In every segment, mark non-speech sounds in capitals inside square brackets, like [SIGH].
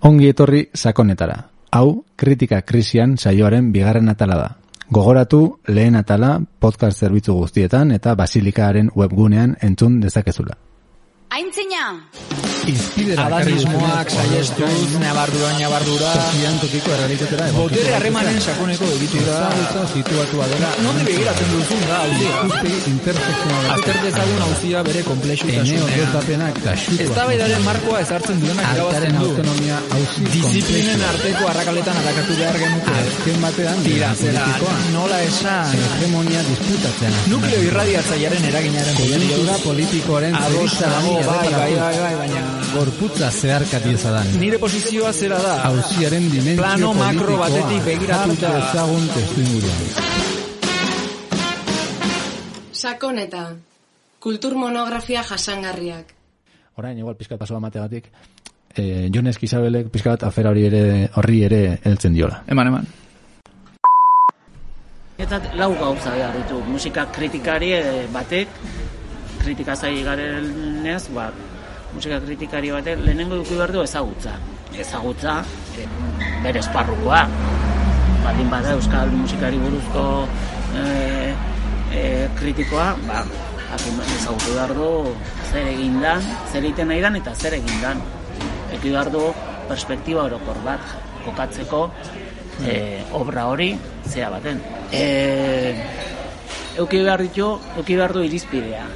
Ongi etorri sakonetara. Hau, kritika krisian saioaren bigarren atala da. Gogoratu lehen atala podcast zerbitzu guztietan eta basilikaaren webgunean entzun dezakezula. Aintzina! Izpidera Adanismoak saiestuz, nabardura, nabardura, Tokian tokiko errealitatera botere harremanen sakoneko egitura, Ezagutza situatua dela. nonde begiratzen duzun da, hauzia. Ikuspegi intersekzionala. Azter dezagun hauzia bere Ene komplexutasunean. ordeztapenak eta xutua. Eztabaidaren markoa ezartzen duenak irabazten du. autonomia hauzi Disiplinen arteko arrakaletan atakatu behar genuke. Azken batean, Tira, zera, nola esan. Hegemonia disputatzean. Nukleo irradiatzaiaren eraginaren Koiuntura politikoaren Ados nago, bai, bai, bai, bai, baina... Gorputza zeharkati ezadan. Nire posizioa zera da. Hauziaren dimentsio Plano makro batetik begiratuta. har dezagun testu inguruan. Sakoneta. Kultur monografia jasangarriak. Orain, igual pizkat paso amategatik, eh, Jon Eskizabelek pizkat afera hori ere horri ere heltzen diola. Eman, eman. Eta lau gauza behar ditu. Musika kritikari eh, batek, kritika zai garenez, ba, musika kritikari batek lehenengo duki behar du ezagutza. Ezagutza, e, bere esparrukoa. Baldin bada euskal musikari buruzko e, e, kritikoa, ba, jakin ezagutu behar du zer egin dan, zer egiten nahi dan eta zer egin dan. Eki behar du perspektiba orokor bat kokatzeko e, obra hori zera baten. E, euki behar ditu, euki behar du irizpidea.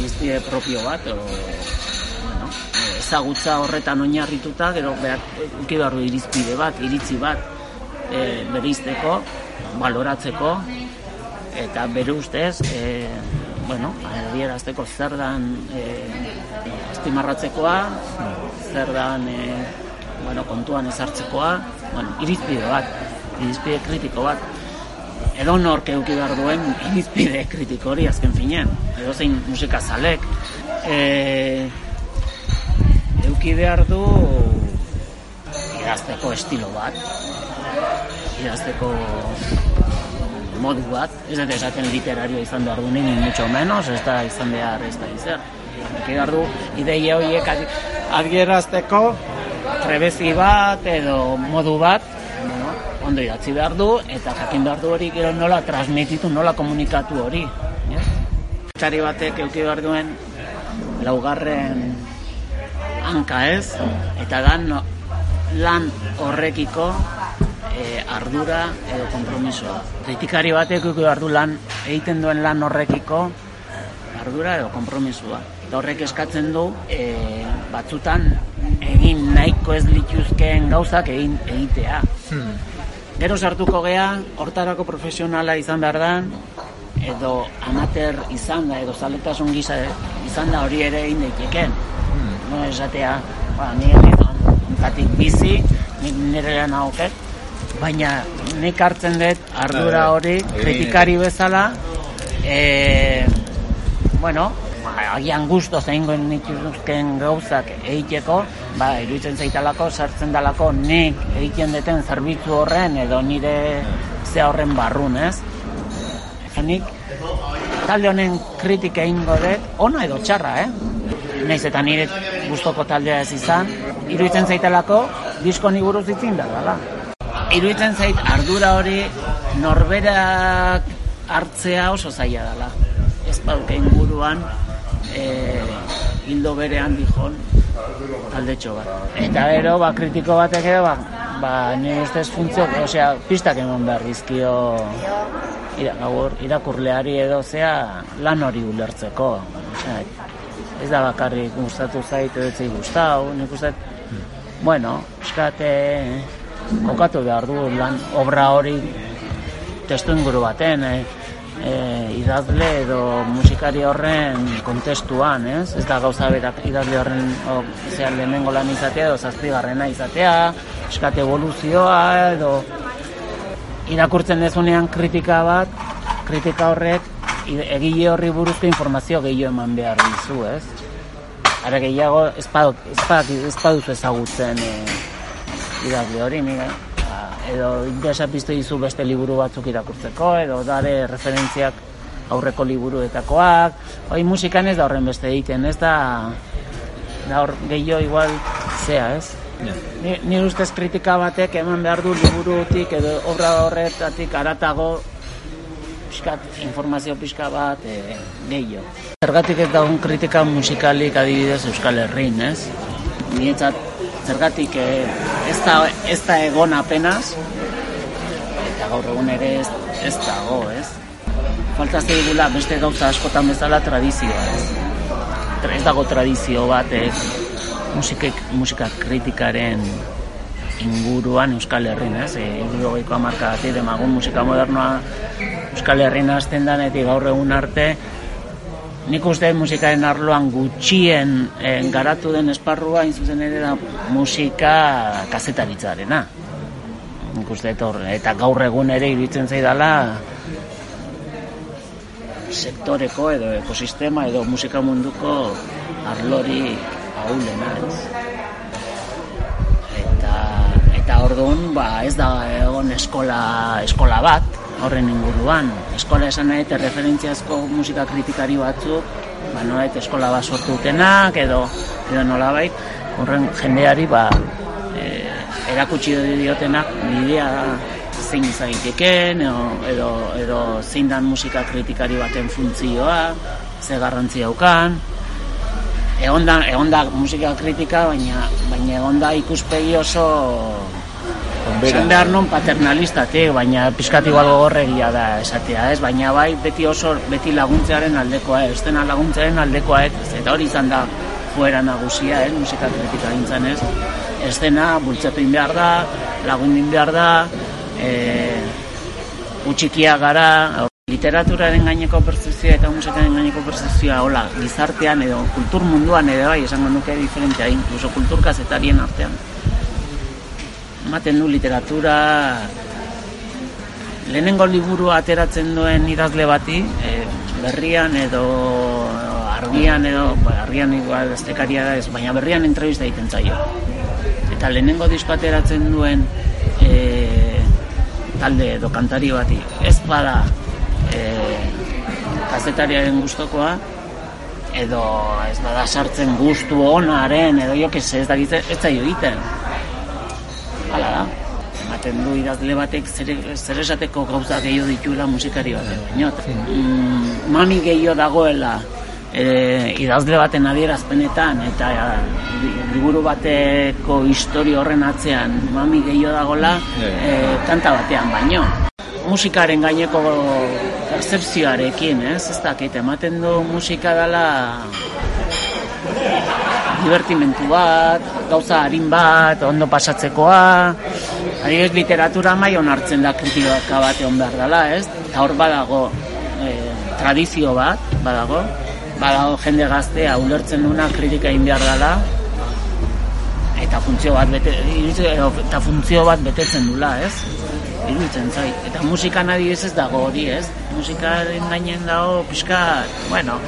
Irizpide propio bat, o, bueno, ezagutza horretan oinarrituta, gero behar, euki behar irizpide bat, iritzi bat, e, bereizteko, baloratzeko, eta bere ustez, e, bueno, adierazteko zer dan e, estimarratzekoa, zer dan e, bueno, kontuan ezartzekoa, bueno, irizpide bat, irizpide kritiko bat, edo nork eduki behar duen irizpide kritiko hori azken finean, edo zein musika zalek, e, eduki behar du idazteko estilo bat, idazteko modu bat, ez dut esaten literario izan behar du ni mucho menos, ez da izan behar ez da izan. Eduki behar du ideia horiek adi- adierazteko trebezi bat edo modu bat, ondo idatzi behar du, eta jakin behar du hori gero nola transmititu, nola komunikatu hori. ez? Txari batek euki behar duen laugarren hanka ez, eta da no, lan horrekiko e, ardura edo kompromisoa. Kritikari batek euki behar du lan, egiten duen lan horrekiko ardura edo kompromisoa. Eta horrek eskatzen du e, batzutan egin nahiko ez lituzkeen gauzak egin egitea. Gero sartuko gea, hortarako profesionala izan behar da, edo amateur izan da, edo zaletasun gisa izan da hori ere egin daiteken. No esatea, ba, ni ontatik bizi, nik nire lan hauket, baina nik hartzen dut ardura hori kritikari bezala, e, bueno, ba, agian gusto zeingo nituzken gauzak egiteko, ba, iruditzen zaitalako, sartzen dalako nik egiten duten zerbitzu horren edo nire ze horren barrun, ez? Eta nik talde honen kritika egingo dut, ona edo txarra, eh? Naiz eta nire gustoko taldea ez izan, iruditzen zaitelako disko ni buruz itzin da dela. Iruditzen zait ardura hori norberak hartzea oso zaila dela. Ez pauke inguruan e, hildo berean dijon taldetxo bat. Eta gero, ba, kritiko batek ere, ba, ba nire ustez funtzio, osea, pistak eman behar dizkio ira, gaur, irakurleari edo zea lan hori ulertzeko. Osea, ez da bakarrik gustatu zait edo ez gustau, nik uste, bueno, eskate kokatu behar du lan obra hori testu inguru baten, eh, eh, idazle edo musikari horren kontestuan, ez? Ez da gauza berak idazle horren o, zea lehenengo lan izatea edo zazpigarrena izatea, eskate evoluzioa edo irakurtzen dezunean kritika bat, kritika horrek egile horri buruzko informazio gehiago eman behar dizu, ez? Ara gehiago ez badut ezagutzen eh, idazle hori, ni ba, edo interesa piztu dizu beste liburu batzuk irakurtzeko, edo dare referentziak aurreko liburuetakoak, hoi musikan ez da horren beste egiten, ez da, da hor gehiago igual zea, ez? Ni, ni ustez kritika batek eman behar du liburutik edo obra horretatik aratago pixkat, informazio pixka bat e, gehiago. Zergatik ez dagoen kritika musikalik adibidez Euskal Herrin, ez? Nietzat, zergatik e, ez, da, ez da egon apenas, eta gaur egun ere ez, ez dago, ez? Falta zeigula beste gauza askotan bezala tradizioa, ez? Ez dago tradizio bat, ez? Musikek, musika kritikaren inguruan Euskal Herrin, ez? E, Irurogeiko amarkadatik demagun musika modernoa Euskal Herrin hasten danetik gaur egun arte, nik uste musikaren arloan gutxien eh, garatu den esparrua, hain zuzen ere da musika kazetaritzarena. Nik uste dut hor, eta gaur egun ere iruditzen zaidala sektoreko edo ekosistema edo musika munduko arlori ahulena, ez? Eta, eta orduan, ba, ez da egon eskola, eskola bat, horren inguruan. Eskola esan nahi, eta referentziazko musika kritikari batzuk, ba, nolait eskola bat sortu dutenak, edo, edo nolabait, horren jendeari, ba, e, erakutsi diotenak bidea zein izan daiteken, edo, edo, edo zein dan musika kritikari baten funtzioa, ze garrantzi daukan, egon da, egon da musika kritika, baina, baina egon da ikuspegi oso Esan behar non paternalistatik, baina pizkat igual gogorregia da esatea, ez? Baina bai beti oso beti laguntzearen aldekoa, ez dena laguntzaren aldekoa, ez? Eta hori izan da fuera nagusia, ez? Musika kritika gintzen, ez? Ez dena bultzatu behar da, lagun egin behar da, e, utxikia gara, literaturaren gaineko percepzioa eta musikaren gaineko percepzioa, hola, gizartean edo kultur munduan edo bai, esango nuke diferentea, incluso kultur kazetarien artean ematen du literatura lehenengo liburu ateratzen duen idazle bati e, berrian edo argian edo ba, argian igual estekaria da ez, baina berrian entrevista egiten zaio eta lehenengo disko ateratzen duen e, talde edo kantari bati ez bada e, kazetariaren gustokoa edo ez bada sartzen gustu onaren edo jo ez da ez zaio egiten. Ematen du idazle batek zer, zer esateko gauza gehiago dituela musikari batek. Baina, mm, mami gehiago dagoela e, idazle baten adierazpenetan eta li- liburu bateko historia horren atzean mami gehiago dagoela e, kanta batean baino. Musikaren gaineko percepzioarekin, ez? Ez dakit, ematen du musika dela divertimentu bat, gauza harin bat, ondo pasatzekoa, adibidez literatura mai onartzen da kritika bat egon behar dela, ez? Eta hor badago e, tradizio bat, badago, badago jende gaztea ulertzen duna kritika egin behar dela, eta funtzio bat bete, eta funtzio bat betetzen dula, ez? Iruditzen zait. Eta musikan adibidez ez dago hori, ez? Musikaren gainen dago pixka, bueno,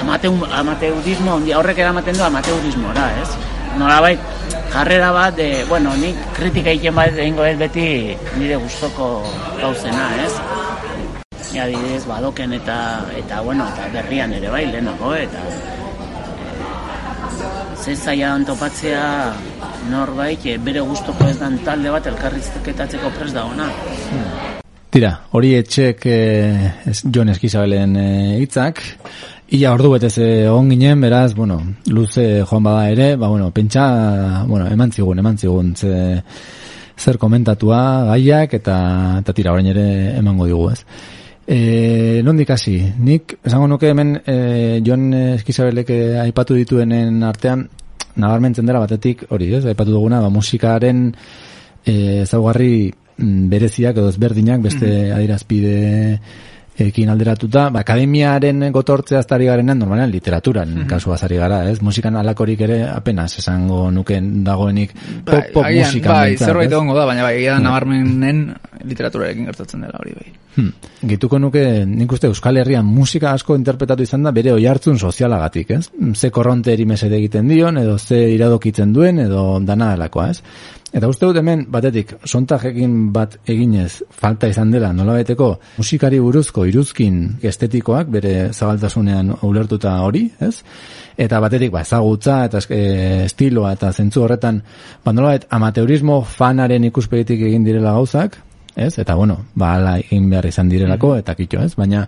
amateu, amateurismo, horrek eramaten du amateurismora, ez? Nolabait, jarrera bat, de, bueno, nik kritika egiten bat egingo ez beti nire gustoko gauzena, ez? Ja, adibidez, badoken eta, eta, bueno, eta berrian ere bai, lehenago, eta e, ze zailan topatzea norbait, e, bere gustoko ez dan talde bat elkarrizketatzeko prest dagoena. Tira, hori etxek eh, ez- Jon Eskizabelen eh, hitzak Ia ordu betez eh, egon ginen, beraz, bueno, luze joan bada ere, ba, bueno, pentsa, bueno, eman zigun, eman zigun, ze, zer komentatua, gaiak, eta, eta tira, orain ere emango digu, ez. E, nondik hasi, nik, esango nuke hemen, e, Jon Eskizabelek eh, aipatu dituenen artean, nabarmentzen dela batetik, hori, ez, aipatu duguna, ba, musikaren e, zaugarri mm, bereziak edo ezberdinak beste adierazpide ekin alderatuta, ba, akademiaren gotortzea aztari garenean normalean literaturan kasua zari gara, ez? Musikan alakorik ere apenas esango nuken dagoenik pop, pop agian, musikan bai, zerbait egongo da, baina bai, egia da nabarmenen literaturarekin gertatzen dela hori bai. Hmm. Gituko nuke, nik uste Euskal Herrian musika asko interpretatu izan da bere oihartzun sozialagatik, ez? Ze korronte erimesede egiten dion, edo ze iradokitzen duen, edo dana alakoa, ez? Eta uste dut hemen, batetik, sontajekin bat eginez falta izan dela, nola musikari buruzko iruzkin estetikoak, bere zabaltasunean ulertuta hori, ez? Eta batetik, ba, ezagutza, eta e, estiloa, eta zentzu horretan, ba, nola amateurismo fanaren ikuspegitik egin direla gauzak, ez? Eta, bueno, ba, ala egin behar izan direlako, eta kitxo, ez? Baina,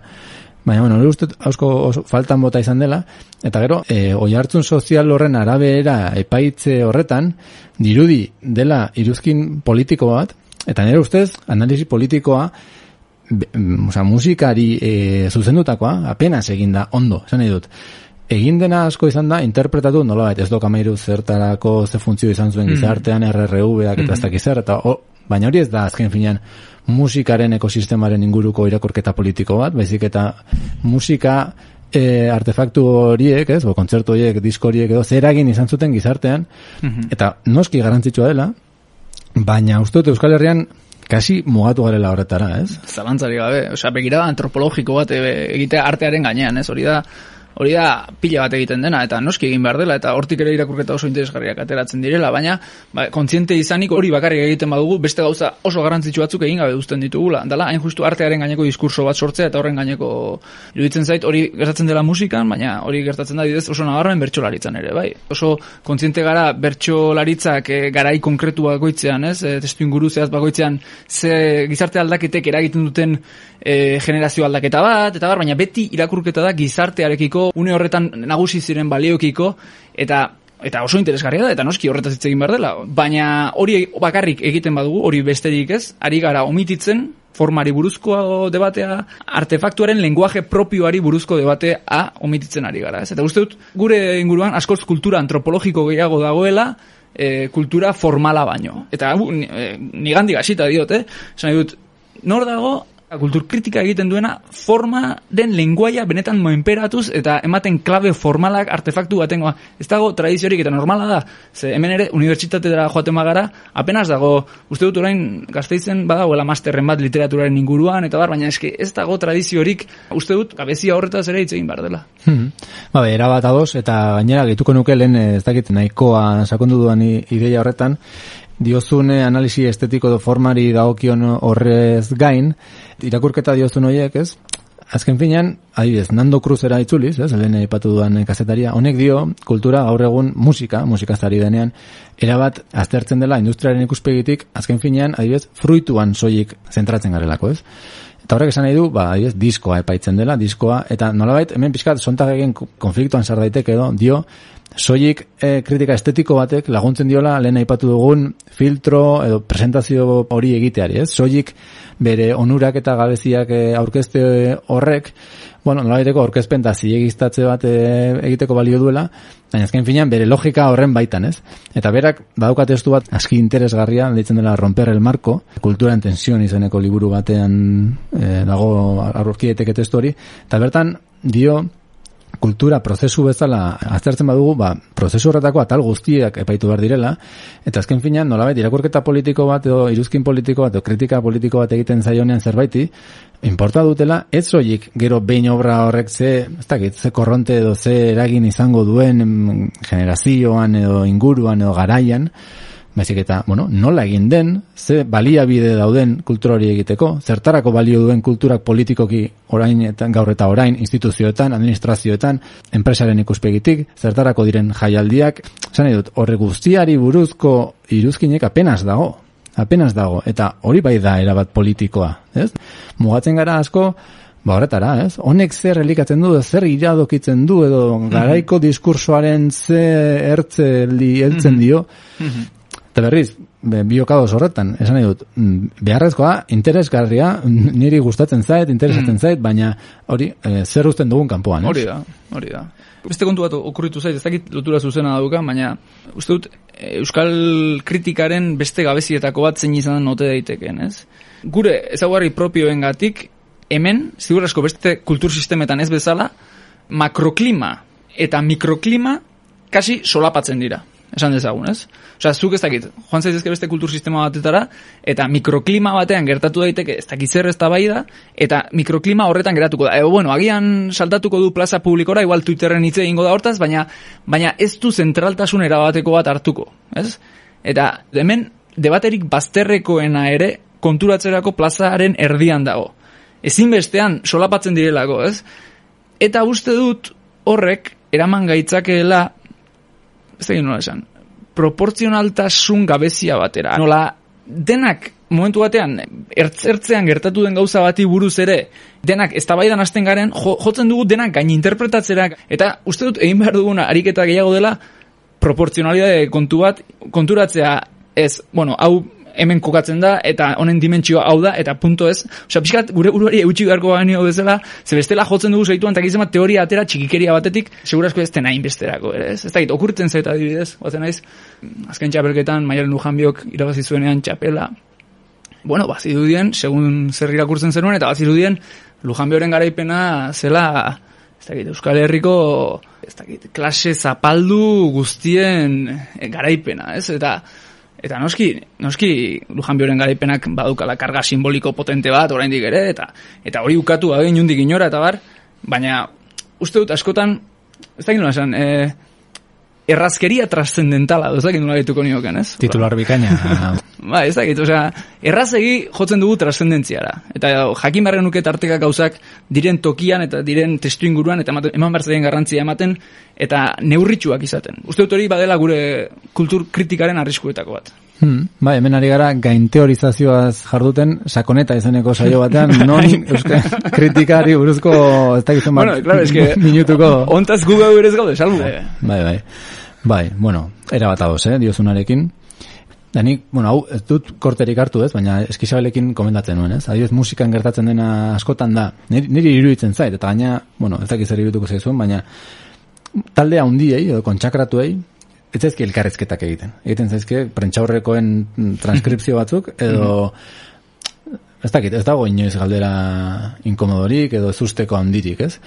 Baina, bueno, uste hausko faltan bota izan dela, eta gero, e, oi hartzun sozial horren arabera epaitze horretan, dirudi dela iruzkin politiko bat, eta nire ustez, analisi politikoa, be, mm, oza, musikari e, zuzendutakoa, apenas eginda ondo, esan nahi dut. Egin dena asko izan da, interpretatu, nola ez doka mairu zertarako ze funtzio izan zuen mm. gizartean, RRV-ak eta mm. ez dakiz eta o, baina hori ez da azken finean musikaren ekosistemaren inguruko irakorketa politiko bat, baizik eta musika e, artefaktu horiek, ez, bo, kontzertu horiek, disko horiek edo, zeragin izan zuten gizartean, mhm. eta noski garantzitsua dela, baina uste dut Euskal Herrian kasi mugatu garela horretara, ez? Zalantzari gabe, osea, begirada antropologiko bat e, egite artearen gainean, ez? Hori da, hori da pila bat egiten dena eta noski egin behar dela eta hortik ere irakurketa oso interesgarriak ateratzen direla baina ba, kontziente izanik hori bakarrik egiten badugu beste gauza oso garrantzitsu batzuk egin gabe uzten ditugula. Dela hain justu artearen gaineko diskurso bat sortzea eta horren gaineko iruditzen zait hori gertatzen dela musikan baina hori gertatzen da bidez oso nabarmen bertsolaritzan ere bai. Oso kontziente gara bertsolaritzak e, garai konkretu bakoitzean ez? E, testu inguru bakoitzean ze gizarte aldaketek eragiten duten e, generazio aldaketa bat eta bar baina beti irakurketa da gizartearekiko une horretan nagusi ziren baliokiko eta eta oso interesgarria da eta noski horretaz hitz egin behar dela baina hori bakarrik egiten badugu hori besterik ez ari gara omititzen formari buruzko debatea, artefaktuaren lenguaje propioari buruzko debatea omititzen ari gara. Ez? Eta uste dut, gure inguruan askoz kultura antropologiko gehiago dagoela, e, kultura formala baino. Eta e, nigandi gasita diote, eh? dut, nor dago kultur kritika egiten duena forma den lenguaia benetan moenperatuz eta ematen klabe formalak artefaktu batengoa. Ez dago tradiziorik eta normala da. Ze hemen ere unibertsitatera joaten magara, apenas dago, uste dut orain gazteizen badagoela masterren bat literaturaren inguruan eta bar, baina eske ez dago tradiziorik, uste dut, gabezia horretaz ere hitz egin behar dela. Hmm. Ba, era bat ados, eta gainera gehituko nuke lehen ez dakit nahikoa sakondu duan ideia horretan, diozune analisi estetiko do formari dagokion horrez gain, irakurketa diozun horiek, ez? Azken finean, adibidez, Nando Cruzera itzuliz, ez, lehen ipatu duan kazetaria, honek dio, kultura gaur egun musika, musikazari denean, erabat aztertzen dela industriaren ikuspegitik, azken finean, adibidez, fruituan soilik zentratzen garelako, ez? Eta horrek esan nahi du, ba, adibidez, diskoa epaitzen dela, diskoa, eta nolabait, hemen pixkat, sontag egin konfliktuan sardaitek edo, dio, soilik e, kritika estetiko batek laguntzen diola lehen aipatu dugun filtro edo presentazio hori egiteari, ez? Soilik bere onurak eta gabeziak e, aurkezte horrek, bueno, nola egiteko aurkezpen da zilegiztatze bat e, egiteko balio duela, baina azken finean bere logika horren baitan, ez? Eta berak badauka testu bat aski interesgarria, deitzen dela romper el marco, kultura en tensión izeneko liburu batean e, dago aurkieteke testu hori, eta bertan dio kultura prozesu bezala aztertzen badugu, ba, prozesu horretako atal guztiak epaitu behar direla, eta azken finean, nolabait, irakurketa politiko bat, edo iruzkin politiko bat, edo kritika politiko bat egiten zaionean zerbaiti, importa dutela, ez zoik gero behin obra horrek ze, ez dakit, ze korronte edo ze eragin izango duen generazioan edo inguruan edo garaian, Baizik eta, bueno, nola egin den, ze baliabide dauden kultura hori egiteko, zertarako balio duen kulturak politikoki orain eta gaur eta orain, instituzioetan, administrazioetan, enpresaren ikuspegitik, zertarako diren jaialdiak, zan edut, horre guztiari buruzko iruzkinek apenas dago, apenas dago, eta hori bai da erabat politikoa, ez? Mugatzen gara asko, Ba, horretara, ez? Honek zer elikatzen du, zer iradokitzen du, edo mhm. garaiko diskursoaren ze ertze heltzen mhm. dio. Mm Eta berriz, biokadoz horretan, esan nahi dut, mm, beharrezkoa, interesgarria, [LAUGHS] niri gustatzen zait, interesatzen mm. zait, baina hori, e, zer usten dugun kanpoan? Hori da, hori da. Beste kontu bat okurritu zait, ez dakit lotura zuzena dauka, baina uste dut, e, Euskal kritikaren beste gabezietako bat zein izan note daiteken, ez? Gure ezaguarri propioen gatik, hemen, zigurasko beste kultursistemetan ez bezala, makroklima eta mikroklima kasi solapatzen dira esan dezagun, ez? Osea, zuk ez dakit, joan zaitezke beste kultur sistema batetara, eta mikroklima batean gertatu daiteke, ez dakit zer ez da bai da, eta mikroklima horretan geratuko da. E, bueno, agian saltatuko du plaza publikora, igual Twitterren hitz egingo da hortaz, baina baina ez du zentraltasun erabateko bat hartuko, ez? Eta hemen debaterik bazterrekoena ere konturatzerako plazaren erdian dago. Ezinbestean solapatzen direlako, ez? Eta uste dut horrek eraman gaitzakeela da nola esan, proportzionaltasun gabezia batera. Nola, denak momentu batean, ertzertzean gertatu den gauza bati buruz ere, denak ez tabaidan hasten garen, jo, jotzen dugu denak gain interpretatzerak, eta uste dut egin behar duguna ariketa gehiago dela, proportzionalidade kontu bat, konturatzea ez, bueno, hau hemen kokatzen da, eta honen dimentsioa hau da, eta punto ez. Osa, pixkat, gure buruari eutxik beharko baino bezala, ze bestela jotzen dugu zeituan, eta gizema teoria atera txikikeria batetik, segurasko ez tena inbesterako, ez? Ez da, okurtzen zeta adibidez, batzen naiz, azken txapelketan, maialen lujanbiok irabazi zuenean txapela, bueno, bazirudien, segun zer irakurtzen zenuen, eta bazirudien, lujanbioren garaipena zela, ez dakit, Euskal Herriko, ez dakit, klase zapaldu guztien garaipena, ez? Eta, Eta noski, noski Lujan Bioren garaipenak badukala karga simboliko potente bat oraindik ere eta eta hori ukatu gabe inundik inora eta bar, baina uste dut askotan ez da esan, e, errazkeria trascendentala, ez dakit nola dituko nioken, ez? Titular bikaina. [LAUGHS] ba, ez dakit, osea, errazegi jotzen dugu trascendentziara. Eta jakin barren nuke tarteka gauzak diren tokian eta diren testu inguruan eta eman behar garrantzia ematen eta neurritxuak izaten. Uste dut hori badela gure kultur kritikaren arriskuetako bat. Hmm, ba, hemen ari gara gain teorizazioaz jarduten sakoneta izeneko saio batean. [LAUGHS] Non euske kritikari buruzko ez da gizon bat bueno, claro, es que [LAUGHS] minutuko. ontaz gu gau ere gaude, salbu bai, bai, bai, bueno era bat adoz, eh, diozunarekin. Da nik, bueno, hau, ez dut korterik hartu ez, baina eskizabelekin komendatzen nuen ez, adioz musikan gertatzen dena askotan da. Niri, niri iruditzen zait, eta gaina bueno, ez dakiz zer irutuko zaizuen, baina talde handiei, edo kontsakratuei ez zaizki elkarrezketak egiten. Egiten zaizke prentxaurrekoen transkripzio batzuk, edo ez dakit, ez dago inoiz galdera inkomodorik, edo ez usteko handirik, ez?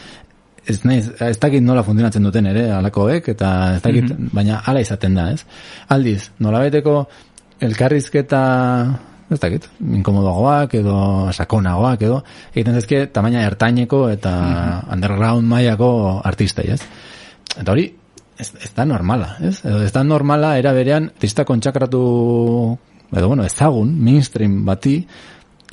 Ez, naiz, ez dakit nola funtzionatzen duten ere, alakoek, eta ez dakit, mm -hmm. baina ala izaten da, ez? Aldiz, nola beteko elkarrizketa ez dakit, inkomodoagoak edo sakonagoak edo, egiten zaizke tamaina ertaineko eta mm underground mailako artistei, ez? Eta hori, ez, ez da normala, ez? Ez da normala era berean artista kontsakratu edo bueno, ezagun mainstream bati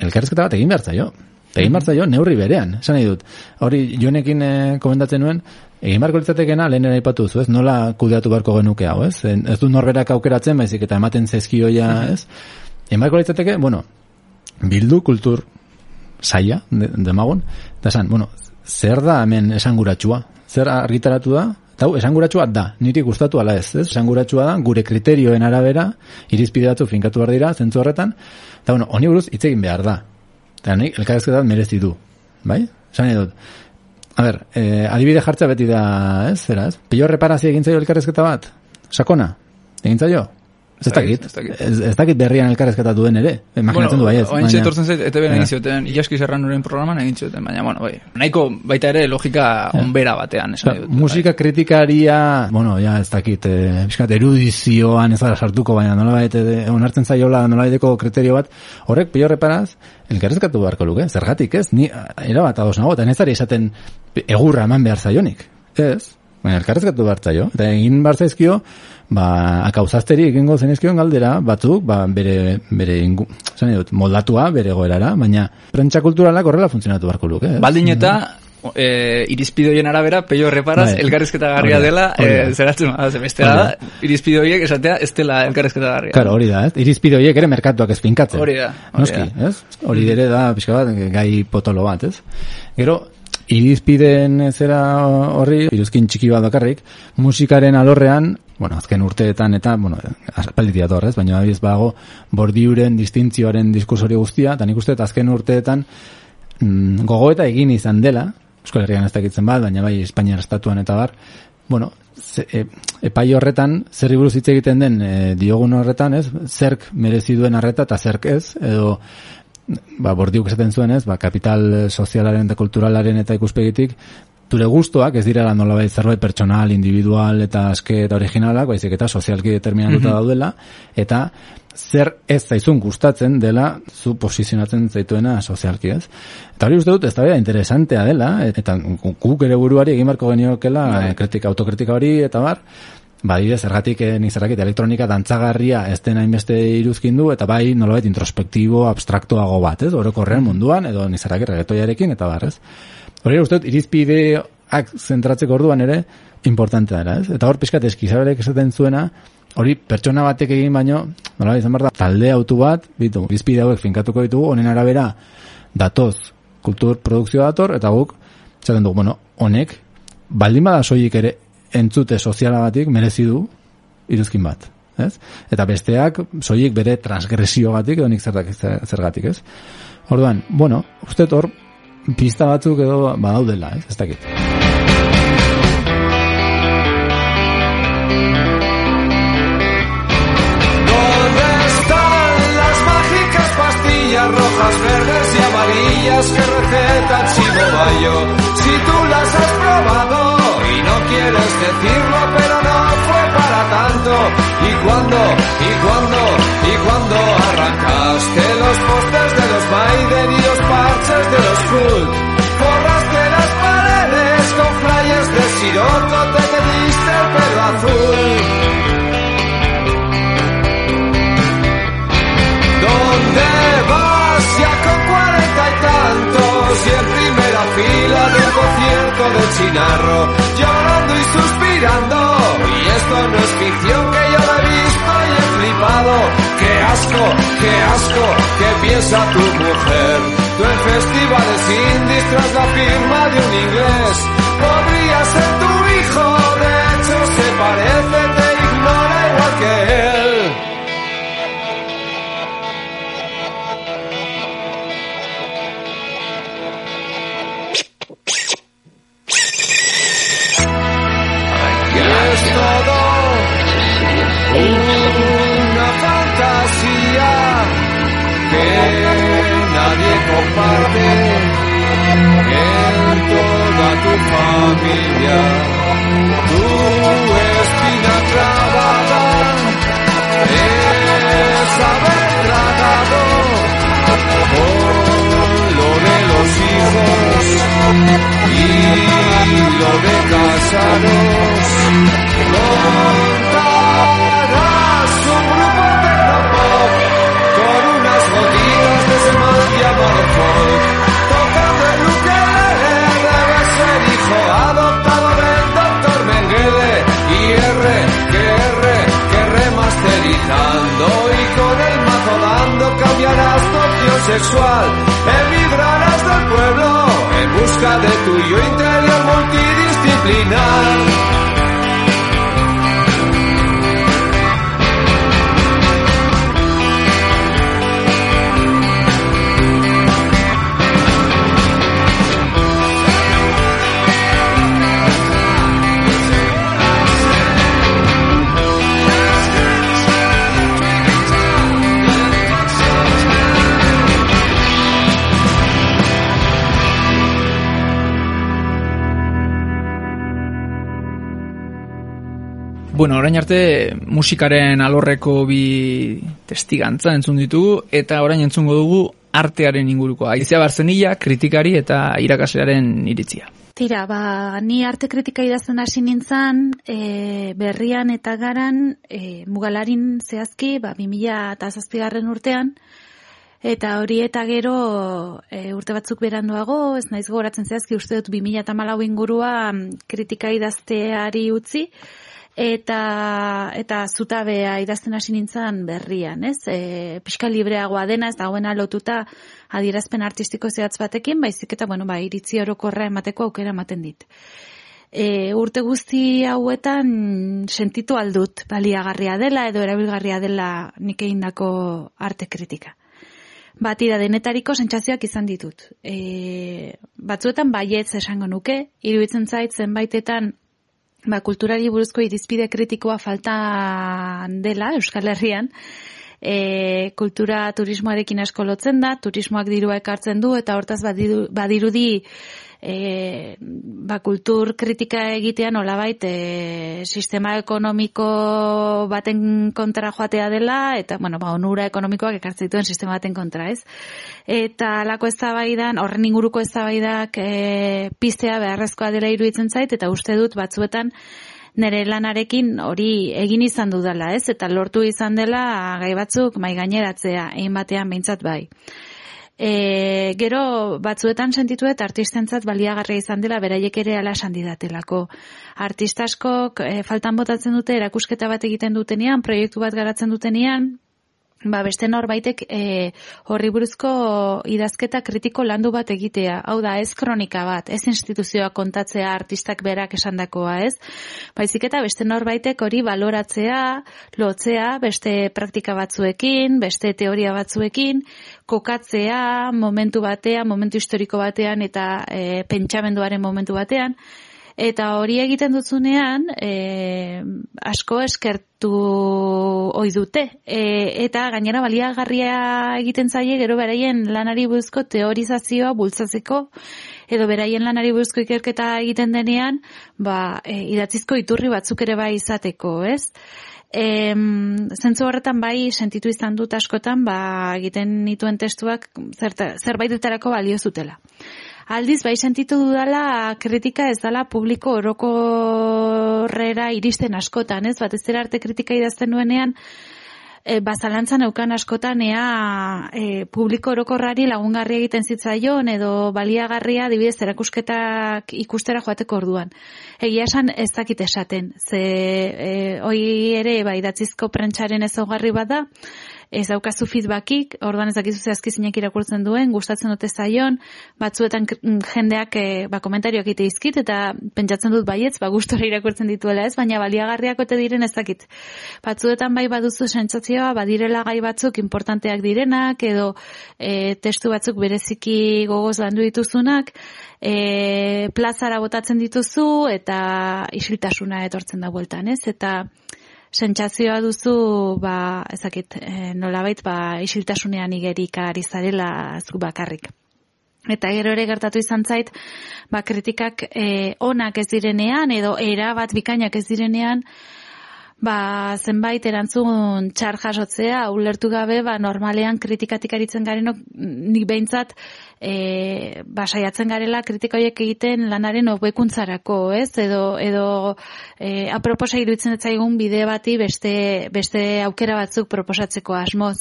elkarrezketa bat egin behar zaio. Egin behar zaio neurri berean, esan nahi dut. Hori jonekin e, komentatzen nuen, egin beharko litzatekena lehen ipatu zu, ez? Nola kudeatu beharko genuke hau, ez? Ez du norberak aukeratzen, baizik eta ematen zezkioia, ez? Egin beharko litzateke, bueno, bildu kultur saia, demagun, de, da esan, bueno, zer da hemen esanguratsua? Zer argitaratu da? Eta hau, esanguratsua da, niri gustatu ala ez, ez? Esanguratsua da, gure kriterioen arabera, irizpide batzu finkatu behar dira, zentzu horretan, eta bueno, honi buruz hitz egin behar da. Eta nik, elkarrezketat merezi du, bai? Esan dut, a ber, eh, adibide jartza beti da, ez, zera, ez? Pio reparazio egin zaio elkarrezketa bat? Sakona? Egin zaio? Ez dakit, ez, ez dakit berrian elkarrezketa duen ere, imaginatzen bueno, du baiez. Oain etortzen zait, ete ben egin zioten, iaski zerran uren programan egin zioten, baina, bueno, bai, nahiko baita ere logika onbera batean. Esan dut, musika bai. kritikaria, bueno, ja, ez dakit, eh, bizkat, erudizioan ez da sartuko, baina nola baite, onartzen zaiola nola baiteko kriterio bat, horrek, pio reparaz, elkarrezkatu beharko luke, zergatik ez, ni, era bat ados nago, eta nezari esaten egurra eman behar zaionik, ez, baina elkarrezkatu behar zaio, eta egin behar zaizkio, ba, akauzazteri egingo zenezkion galdera, batzuk, ba, bere, bere ingu, dut, moldatua, bere goerara, baina prentsa kulturalak horrela funtzionatu barko luke. Eh? Baldin eta, e, irizpidoien arabera, peio reparaz, bai. elkarrezketa garria dela, e, zeratzen, beste da, irizpidoiek esatea, ez dela elkarrezketa garria. Claro, hori da, ez? Irizpidoiek ere merkatuak espinkatzen. Hori da. Hori Noski, ez? Hori ere da, pixka bat, gai potolo bat, ez? Gero, irizpiden zera horri, iruzkin txiki bat bakarrik, musikaren alorrean, bueno, azken urteetan eta, bueno, aspaldi torrez, baina abiz bago, bordiuren distintzioaren diskursori guztia, eta nik uste, azken urteetan mm, gogoeta egin izan dela, Euskal Herrian ez dakitzen bat, baina bai Espainiar estatuan eta bar, bueno, ze, e, epai horretan, zer buruz hitz egiten den e, diogun horretan, ez, zerk merezi duen arreta eta zerk ez, edo ba, bordiuk esaten zuen ez, ba, kapital sozialaren eta kulturalaren eta ikuspegitik, zure gustoak ez direla nolabait zerbait pertsonal, individual eta aske eta originalak, baizik eta sozialki determinatuta daudela, eta zer ez zaizun gustatzen dela zu posizionatzen zaituena sozialki, ez? Eta hori uste dut, ez da interesantea dela, eta guk ere buruari egin barko geniokela, eh, kritika, autokritika hori, eta bar, bai, zergatik eh, nizerrakit elektronika dantzagarria ez den hainbeste iruzkin du, eta bai, nolabait introspektibo, abstraktoago bat, ez? Orokorrean munduan, edo nizerrakit regetoiarekin, eta bar, ez? Hori uste irizpideak zentratzeko orduan ere, importantea dela, ez? Eta hor pixkat eskizabelek esaten zuena, hori pertsona batek egin baino, nola izan behar da, talde autu bat, bitu, irizpide hauek finkatuko ditugu, honen arabera, datoz, kultur produkzio dator, eta guk, zaten dugu, bueno, honek, baldin bada soilik ere, entzute soziala batik, merezi du, iruzkin bat, ez? Eta besteak, soilik bere transgresio batik, edo nik zergatik, ez? Orduan, bueno, uste hor, pista batzuk edo badaudela, ez? Ez dakit. ¿Dónde están las mágicas pastillas rojas, verdes y amarillas que receta Chimo Bayo? Si tú las has probado y no quieres decirlo, pero no fue para tanto. ¿Y cuándo, y cuándo, y cuándo arrancaste los postes de los Maiden y de los Cult? Forraste las paredes con flyers de Siroco, te diste el pelo azul. ¿Dónde vas ya con cuarenta y tantos y en primera fila de un concierto de Chinarro llorando y suspirando y esto no es ficción que yo lo he visto y he flipado qué asco, qué asco que piensa tu mujer festivales indies tras la firma de un inglés familia. Tu espina clavada es haber tragado con lo de los hijos y lo de. Montarás tu opción sexual. Emigrarás del pueblo en busca de tu yo interior multidisciplinar. Bueno, orain arte musikaren alorreko bi testigantza entzun ditugu eta orain entzungo dugu artearen inguruko. Aizia Barzenilla, kritikari eta irakaslearen iritzia. Tira, ba, ni arte kritika idazten hasi nintzen, e, berrian eta garan, e, mugalarin zehazki, ba, 2000 eta zazpigarren urtean, eta hori eta gero e, urte batzuk beranduago, ez naiz gogoratzen zehazki, uste dut 2000 eta malau ingurua kritika idazteari utzi, eta eta zutabea idazten hasi nintzen berrian, ez? E, pixka libreagoa dena, ez dagoena lotuta adierazpen artistiko zehatz batekin, baizik eta, bueno, ba, iritzi orokorra emateko aukera ematen dit. E, urte guzti hauetan sentitu aldut baliagarria dela edo erabilgarria dela nik egindako arte kritika. Batira denetariko sentsazioak izan ditut. E, batzuetan baietz esango nuke, iruditzen zait zenbaitetan ba, kulturari buruzko irizpide kritikoa falta dela Euskal Herrian, e, kultura turismoarekin asko lotzen da, turismoak dirua ekartzen du, eta hortaz badiru, badirudi e, ba, kultur kritika egitea nolabait e, sistema ekonomiko baten kontra joatea dela eta bueno, ba, onura ekonomikoak ekartzen dituen sistema baten kontra, ez? Eta alako eztabaidan, horren inguruko eztabaidak e, piztea beharrezkoa dela iruditzen zait eta uste dut batzuetan nire lanarekin hori egin izan dudala, ez? Eta lortu izan dela gai batzuk mai gaineratzea, egin batean behintzat bai. E, gero batzuetan sentituet artistentzat baliagarria izan dela beraiek ere ala esan didatelako. Artista askok e, faltan botatzen dute erakusketa bat egiten dutenean, proiektu bat garatzen dutenean, ba beste norbaitek e, horri buruzko idazketa kritiko landu bat egitea. Hau da, ez kronika bat, ez instituzioa kontatzea artistak berak esandakoa, ez? Baizik eta beste norbaitek hori baloratzea, lotzea, beste praktika batzuekin, beste teoria batzuekin, kokatzea momentu batean, momentu historiko batean eta e, pentsamenduaren momentu batean, Eta hori egiten duzunean, e, asko eskertu ohi dute. E, eta gainera baliagarria egiten zaie gero beraien lanari buruzko teorizazioa bultzatzeko edo beraien lanari buruzko ikerketa egiten denean, ba, e, idatzizko iturri batzuk ere bai izateko, ez? E, zentzu horretan bai sentitu izan dut askotan, ba, egiten nituen testuak zerbaitetarako balio zutela. Aldiz, bai sentitu dudala kritika ez dala publiko orokorrera iristen askotan, ez? Bat ez arte kritika idazten nuenean, e, bazalantzan eukan askotan ea e, publiko orokorrari lagungarria egiten zitzaion edo baliagarria dibidez erakusketak ikustera joateko orduan. Egia esan ez dakit esaten, ze e, hoi ere bai datzizko prentxaren ezaugarri bada, ez daukazu feedbackik, orduan ez dakizu zehazki zinek irakurtzen duen, gustatzen dute zaion, batzuetan mm, jendeak e, ba, komentarioak ite izkit, eta pentsatzen dut baietz, ba, gustora irakurtzen dituela ez, baina baliagarriak ote diren ez dakit. Batzuetan bai baduzu sentsazioa, badirela gai batzuk importanteak direnak, edo e, testu batzuk bereziki gogoz landu dituzunak, e, plazara botatzen dituzu, eta isiltasuna etortzen da bueltan, ez? Eta sentsazioa duzu ba ezakit e, nolabait ba isiltasunean igerik ari zarela zu bakarrik. Eta gero ere gertatu izan zait ba kritikak e, onak ez direnean edo era bat bikainak ez direnean ba, zenbait erantzun txar jasotzea, ulertu gabe, ba, normalean kritikatik aritzen garenok, nik behintzat, e, ba, saiatzen garela kritikoiek egiten lanaren hobekuntzarako, ez? Edo, edo e, aproposa iruditzen etzaigun bide bati beste, beste aukera batzuk proposatzeko asmoz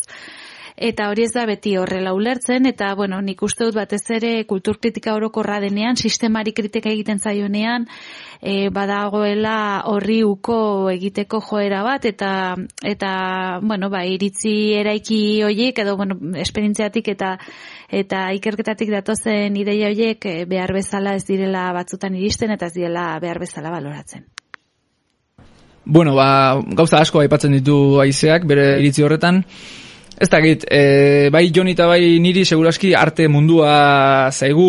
eta hori ez da beti horrela ulertzen, eta, bueno, nik uste dut batez ere kulturkritika orokorra denean, sistemari kritika egiten zaionean, e, badagoela horri uko egiteko joera bat, eta, eta bueno, ba, iritzi eraiki horiek, edo, bueno, esperientziatik eta eta ikerketatik datozen ideia horiek e, behar bezala ez direla batzutan iristen, eta ez direla behar bezala baloratzen. Bueno, ba, gauza asko aipatzen ditu aizeak, bere iritzi horretan, Ez dakit, e, bai Joni eta bai niri seguraski arte mundua zaigu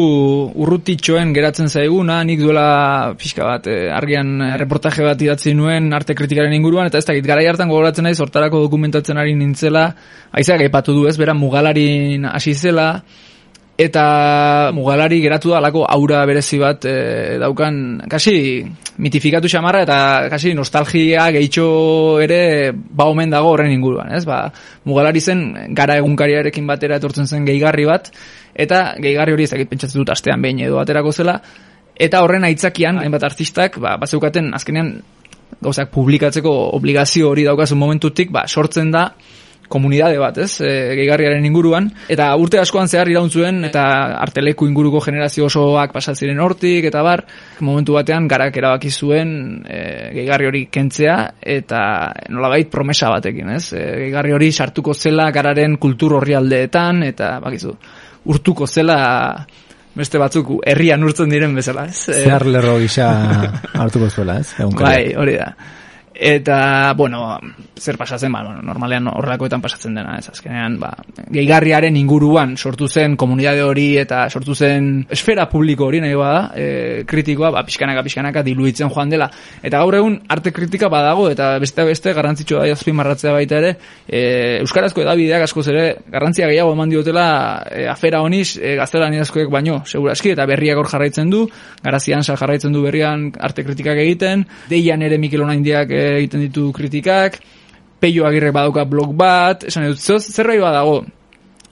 urrutitxoen geratzen zaiguna, nik duela pixka bat, e, argian reportaje bat idatzi nuen arte kritikaren inguruan, eta ez dakit, gara hartan gogoratzen naiz, hortarako dokumentatzen ari nintzela, aizak aipatu du ez, bera mugalarin hasi zela, eta mugalari geratu da alako aura berezi bat e, daukan kasi mitifikatu xamarra eta kasi nostalgia gehitxo ere ba omen dago horren inguruan, ez? Ba, mugalari zen gara egunkariarekin batera etortzen zen gehigarri bat eta gehigarri hori ezagit pentsatzen dut astean behin edo aterako zela eta horren aitzakian hainbat artistak ba bazeukaten azkenean gauzak publikatzeko obligazio hori daukazu momentutik ba sortzen da komunidade bat, ez, e, gehigarriaren inguruan, eta urte askoan zehar irauntzuen, eta arteleku inguruko generazio osoak pasatziren hortik, eta bar, momentu batean garak erabaki zuen e, gehigarri hori kentzea, eta nolabait promesa batekin, ez, e, gehigarri hori sartuko zela gararen kultur horri eta bakizu, urtuko zela beste batzuk herrian urtzen diren bezala, ez? Zehar lerro gisa hartuko zuela, ez? [LAUGHS] Bai, hori da. Eta, bueno, zer pasatzen, ba, normalean horrelakoetan pasatzen dena, ez azkenean, ba, gehigarriaren inguruan sortu zen komunitate hori eta sortu zen esfera publiko hori nahi bada, e, kritikoa, ba, pixkanaka, pixkanaka diluitzen joan dela. Eta gaur egun arte kritika badago, eta beste beste garrantzitsua da azpimarratzea baita ere, e, Euskarazko edabideak askoz ere garrantzia gehiago eman diotela e, afera honiz e, gaztelaniazkoek baino, seguraski, eta berriak hor jarraitzen du, garazian jarraitzen du berrian arte kritikak egiten, deian ere Mikel Onaindiak e, egiten ditu kritikak, Peio Agirre badauka blog bat, esan dut, zer- zerbait badago,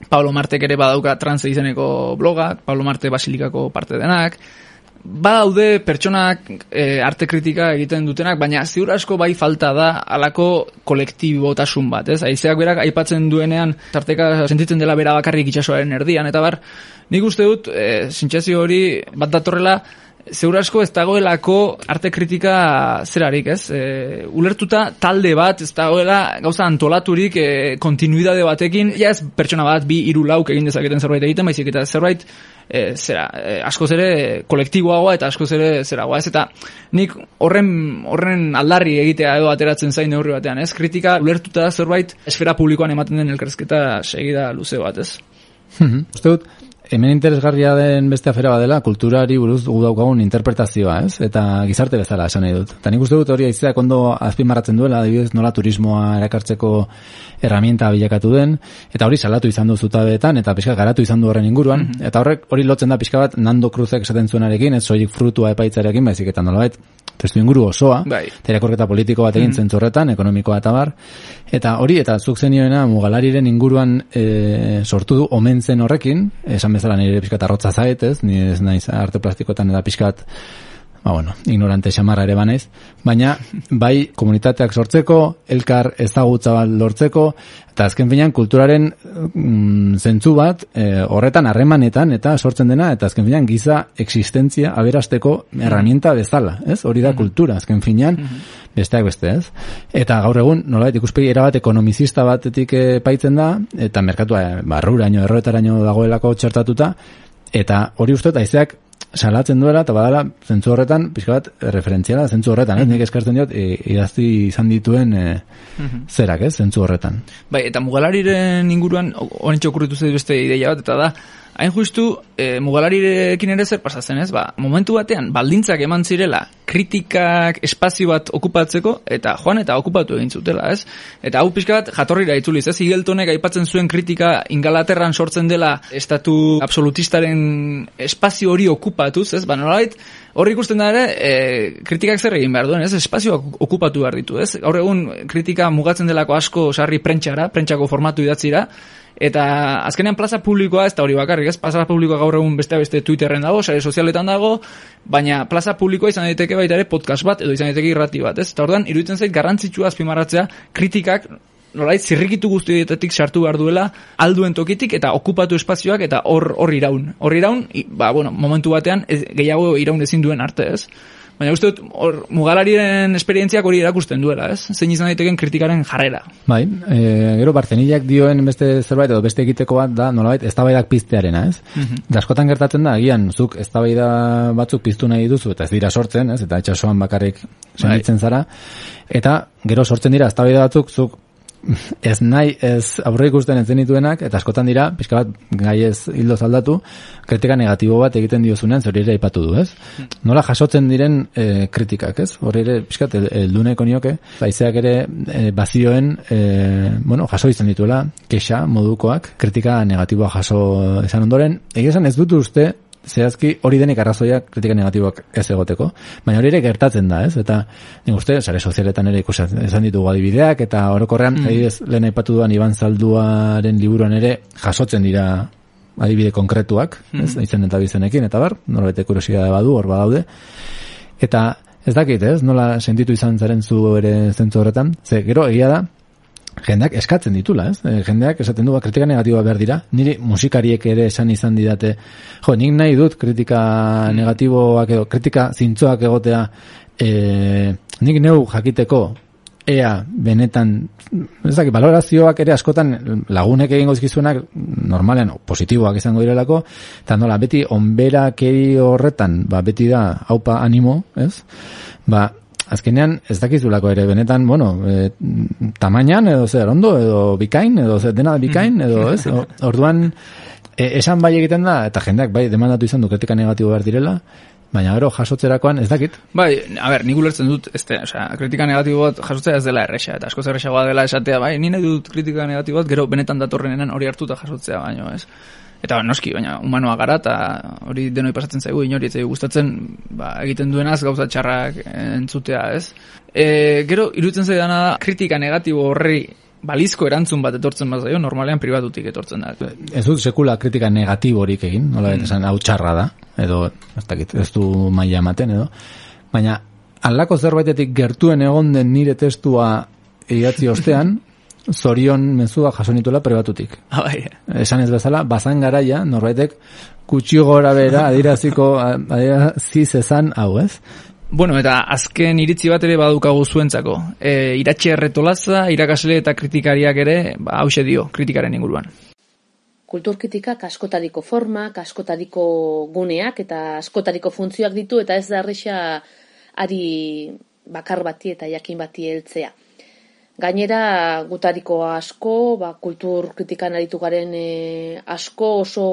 Pablo Martek ere badauka trans izeneko blogak, Pablo Marte Basilikako parte denak, badaude pertsonak e, arte kritika egiten dutenak, baina ziur asko bai falta da alako kolektibotasun bat, ez? Aizeak berak aipatzen duenean tarteka sentitzen dela bera bakarrik itsasoaren erdian, eta bar, nik uste dut, e, hori bat datorrela, Zeur asko ez dagoelako arte kritika zerarik, ez? E, ulertuta talde bat, ez dagoela gauza antolaturik e, kontinuidade batekin, ja ez pertsona bat, bi hiru lauk egin dezaketen zerbait egiten, baizik eta zerbait e, zera, e, askoz ere kolektiboagoa eta askoz ere zeragoa, ez? Eta nik horren, horren aldarri egitea edo ateratzen zain neurri batean, ez? Kritika ulertuta zerbait esfera publikoan ematen den elkarrezketa segida luze bat, ez? Uste dut, hemen interesgarria den beste afera badela, kulturari buruz gu daukagun interpretazioa, ez? Eta gizarte bezala esan nahi dut. Eta nik uste dut hori aizeak ondo azpimarratzen duela, adibidez nola turismoa erakartzeko herramienta bilakatu den, eta hori salatu izan du zutabeetan, eta pixka garatu izan du horren inguruan, eta horrek hori lotzen da pixka bat Nando Cruzek esaten zuenarekin, ez soilik frutua epaitzarekin, baizik eta nolabait testu inguru osoa, Bai. eta irakurketa politiko bat egin zentzu horretan, ekonomikoa eta bar, eta hori, eta zuk zenioena mugalariren inguruan e, sortu du omen zen horrekin, esan bezala nire pixkat arrotza zait, ez, ni ez naiz arte plastikoetan eta pixkat ba bueno, ignorante xamarra ere banaiz, baina bai komunitateak sortzeko, elkar ezagutza bat lortzeko, eta azken finean kulturaren mm, zentzu bat e, horretan harremanetan eta sortzen dena, eta azken finean giza existentzia aberasteko herramienta bezala, ez? Hori da kultura, azken finean, besteak beste, ez? Eta gaur egun, nolabait ikuspegi erabat ekonomizista batetik epaitzen da, eta merkatua e, barruraino, erroetaraino dagoelako txertatuta, eta hori uste, eta aizeak salatzen duela, eta badala, zentzu horretan, pixka bat, referentziala, zentzu horretan, ez? Nik eskartzen diot, e, idazti izan dituen e, zerak, ez? Zentzu horretan. Bai, eta mugalariren inguruan, honetxe okurritu zait beste ideia bat, eta da, hain justu, e, mugalarirekin ere zer pasatzen ez, ba, momentu batean, baldintzak eman zirela, kritikak espazio bat okupatzeko, eta joan eta okupatu egin zutela, ez? Eta hau pixka bat, jatorrira itzuliz, ez? Igeltonek aipatzen zuen kritika Ingalaterran sortzen dela estatu absolutistaren espazio hori okupatuz, ez? Ba, nolabait, hor ikusten da ere, e, kritikak zer egin behar duen, ez? Espazioak okupatu behar ditu, ez? Gaur egun kritika mugatzen delako asko sarri prentxara, prentxako formatu idatzira, eta azkenean plaza publikoa ez da hori bakarrik, ez? Plaza publikoa gaur egun beste beste Twitterren dago, sare sozialetan dago, baina plaza publikoa izan daiteke baita ere podcast bat edo izan daiteke irrati bat, ez? Eta orduan iruditzen zait garrantzitsua azpimarratzea kritikak nolait zirrikitu guztietetik sartu behar duela alduen tokitik eta okupatu espazioak eta hor hor iraun. Hor iraun, i- ba, bueno, momentu batean ez, gehiago iraun ezin duen arte, ez? Baina uste dut, hor, mugalarien esperientziak hori erakusten duela, ez? Zein izan daiteken kritikaren jarrera. Bai, e, gero Bartenillak dioen beste zerbait edo beste egiteko bat da nolabait eztabaidak piztearena, ez? Da askotan gertatzen da agian zuk eztabaida batzuk piztu nahi duzu eta ez dira sortzen, ez? Eta itsasoan bakarrik sentitzen zara eta gero sortzen dira eztabaida batzuk zuk ez nahi ez aurre ikusten ez zenituenak eta askotan dira pixka bat gai ez hildo zaldatu kritika negatibo bat egiten diozunean zori ere aipatu du, ez? Nola jasotzen diren e, kritikak, ez? Hori ere pixkat heldu nahiko nioke, baizeak ere e, bazioen e, bueno, jaso izan dituela kexa modukoak, kritika negatiboa jaso esan ondoren, egia esan ez dut uste zehazki hori denik arrazoia kritika negatiboak ez egoteko. Baina hori ere gertatzen da, ez? Eta nik uste, sare sozialetan ere ikusi esan ditugu adibideak, eta orokorrean, mm. adibidez, lehen aipatu duan Iban Zalduaren liburuan ere jasotzen dira adibide konkretuak, ez? Izen eta bizenekin, eta bar, norbete kuriosidade badu, hor badaude. Eta ez dakit, ez? Nola sentitu izan zaren zu ere zentzu horretan? Ze, gero, egia da, jendeak eskatzen ditula, ez? E, jendeak esaten du ba, kritika negatiboa behar dira. Niri musikariek ere esan izan didate, jo, nik nahi dut kritika negatiboak edo kritika zintzoak egotea e, nik neu jakiteko ea benetan ez dakit, valorazioak ere askotan lagunek egingo dizkizuenak normalean positiboak izango direlako eta nola beti onberakeri horretan ba beti da haupa animo ez ba azkenean ez dakizulako ere benetan, bueno, e, tamainan edo zer ondo, edo bikain, edo zer dena bikain, edo ez, O- orduan e, esan bai egiten da, eta jendeak bai demandatu izan du kritika negatibo behar direla, baina gero jasotzerakoan ez dakit, Bai, a ber, nik ulertzen dut, ez da, osea, kritika negatibo bat jasotzea ez dela erresa, eta askoz erresagoa dela esatea, bai, ni nahi dut kritika negatibo bat, gero benetan datorrenean hori hartuta jasotzea baino, ez? Eta noski, baina humanoa gara, eta hori denoi pasatzen zaigu, inori ez gustatzen, ba, egiten duenaz gauza txarrak entzutea, ez? E, gero, iruditzen zaidana da, kritika negatibo horri balizko erantzun bat etortzen bazaio, normalean pribatutik etortzen da. ez dut sekula kritika negatiborik egin, nola mm. esan hau txarra da, edo ez dakit, ez du maila ematen edo, baina alako zerbaitetik gertuen egon den nire testua idatzi ostean, [LAUGHS] zorion mezua jaso nituela prebatutik. Ah, bai, Esan ez bezala, bazan garaia, norbaitek kutsi gora bera adiraziko, adirazi zezan hau, ez? Bueno, eta azken iritzi bat ere badukagu zuentzako. E, iratxe erretolaza, irakasle eta kritikariak ere, ba, hause dio, kritikaren inguruan. kulturkritikak askotariko formak, askotariko guneak eta askotariko funtzioak ditu eta ez da erresa ari bakar bati eta jakin bati heltzea. Gainera, gutariko asko, ba, kultur kritikan aritu garen e, asko oso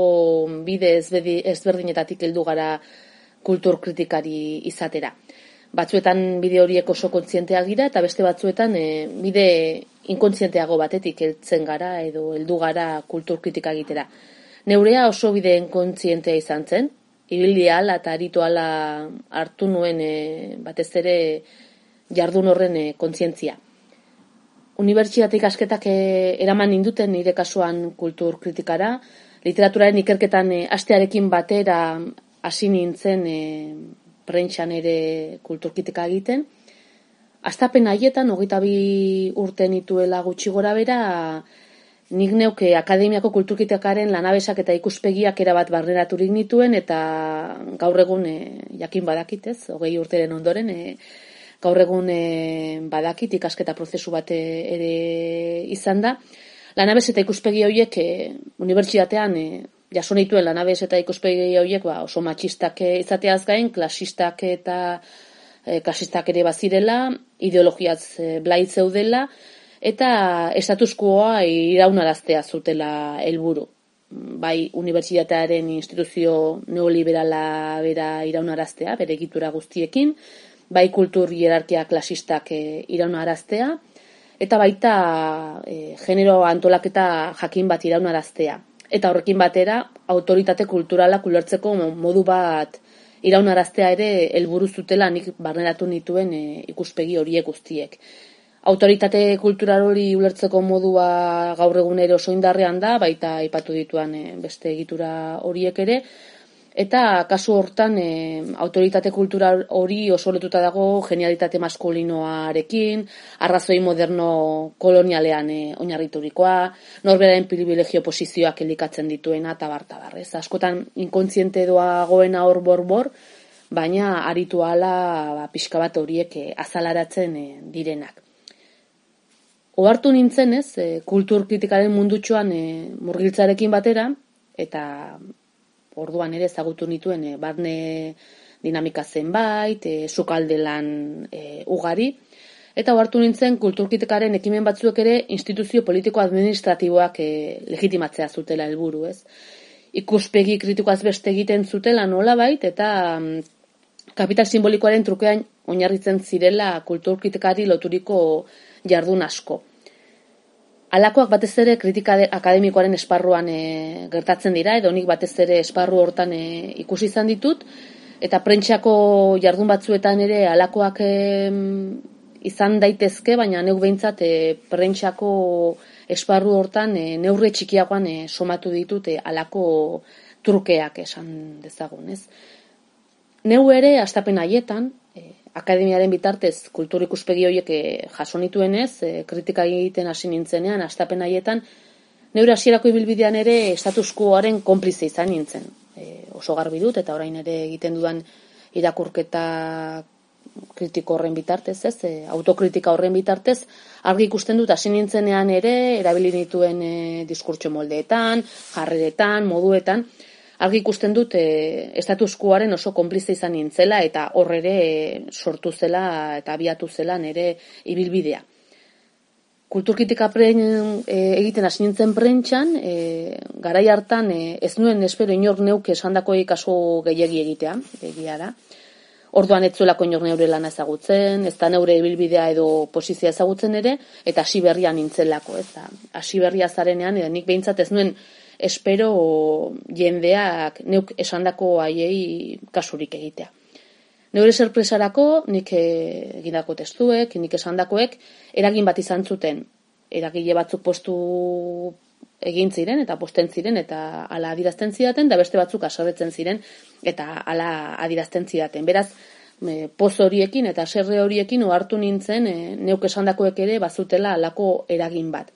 bide ezbedi- ezberdinetatik heldu gara kultur kritikari izatera. Batzuetan bide horiek oso kontzienteak dira eta beste batzuetan e, bide inkontzienteago batetik heltzen gara edo heldu gara kultur kritika egitera. Neurea oso bide inkontzientea izan zen, ibili ala eta aritu ala hartu nuen e, batez ere jardun horren e, kontzientzia. Unibertsitatik asketak e, eraman ninduten nire kasuan kultur kritikara, literaturaren ikerketan e, astearekin batera hasi nintzen e, prentxan ere kulturkritika egiten. Astapen haietan, hogeita bi urte nituela gutxi gora bera, nik neuke akademiako kulturkritikaren lanabesak eta ikuspegiak erabat barneraturik nituen, eta gaur egun e, jakin badakit ez, hogei urteren ondoren, e, gaur egun e, badakit ikasketa prozesu bat e, ere izan da. Lanabes eta ikuspegi horiek e, unibertsitatean e, jaso nituen lanabes eta ikuspegi horiek ba, oso matxistak izateaz gain, klasistak eta e, klasistak ere bazirela, ideologiaz e, blai zeudela, eta estatuskoa iraunaraztea zutela helburu. Bai, unibertsitatearen instituzio neoliberala bera iraunaraztea, bere egitura guztiekin, bai kultur hierarkia klasistak e, iraunaraztea, eta baita e, genero antolaketa jakin bat iraunaraztea. Eta horrekin batera, autoritate kulturala kulertzeko modu bat iraunaraztea ere helburu zutela nik barneratu nituen e, ikuspegi horiek guztiek. Autoritate kultural hori ulertzeko modua gaur egunero oso indarrean da, baita aipatu dituan e, beste egitura horiek ere, eta kasu hortan e, autoritate kultural hori oso lotuta dago genialitate maskulinoarekin, arrazoi moderno kolonialean e, oinarriturikoa, norberaren privilegio posizioak elikatzen dituena, eta bartabar, ez? Askotan inkontziente doagoena hor bor-bor, baina aritu ala ba, pixka bat horiek e, azalaratzen e, direnak. Ohartu nintzen, ez, e, kultur kritikaren mundutxoan e, murgiltzarekin batera, eta orduan ere ezagutu nituen e, barne dinamika zenbait, e, sukalde lan e, ugari, eta ohartu nintzen kulturkritikaren ekimen batzuek ere instituzio politiko-administratiboak e, legitimatzea zutela helburu, ez? Ikuspegi kritikoaz beste egiten zutela nolabait, eta mm, kapital simbolikoaren trukean oinarritzen zirela kulturkritikari loturiko jardun asko. Alakoak batez ere kritika de- akademikoaren esparruan e, gertatzen dira, edo nik batez ere esparru hortan e, ikusi izan ditut, eta prentxako jardun batzuetan ere alakoak em, izan daitezke, baina neuk behintzat e, prentxako esparru hortan e, neurre txikiagoan e, somatu ditut e, alako trukeak esan dezagun, ez? Neu ere, astapen haietan, e, akademiaren bitartez kultur ikuspegi horiek e, jaso nituenez, e, kritika egiten hasi nintzenean, astapen haietan, neure hasierako ibilbidean ere status quoaren konplize izan nintzen. E, oso garbi dut, eta orain ere egiten dudan irakurketa kritiko horren bitartez, ez, e, autokritika horren bitartez, argi ikusten dut hasi nintzenean ere, erabili nituen e, diskurtso moldeetan, jarreretan, moduetan, argi ikusten dut e, estatuskuaren oso konplize izan nintzela eta horre ere sortu zela eta abiatu zela nire ibilbidea. Kulturkritika pren, e, egiten hasi nintzen prentxan, e, garai hartan e, ez nuen espero inor neuk esandako kasu gehiegi egitea, egia da. Orduan ez zuelako inor neure lana ezagutzen, ez da neure ibilbidea edo posizia ezagutzen ere, eta hasi berria nintzelako, ez da. Hasi berria zarenean, edo nik behintzat ez nuen espero jendeak neuk esandako haiei kasurik egitea. Neure sorpresarako nik egindako testuek, nik esandakoek eragin bat izan zuten. Eragile batzuk postu egin ziren eta posten ziren eta hala adirazten zidaten da beste batzuk asorretzen ziren eta hala adirazten zidaten. Beraz, e, poz horiekin eta serre horiekin ohartu nintzen e, neuk esandakoek ere bazutela halako eragin bat.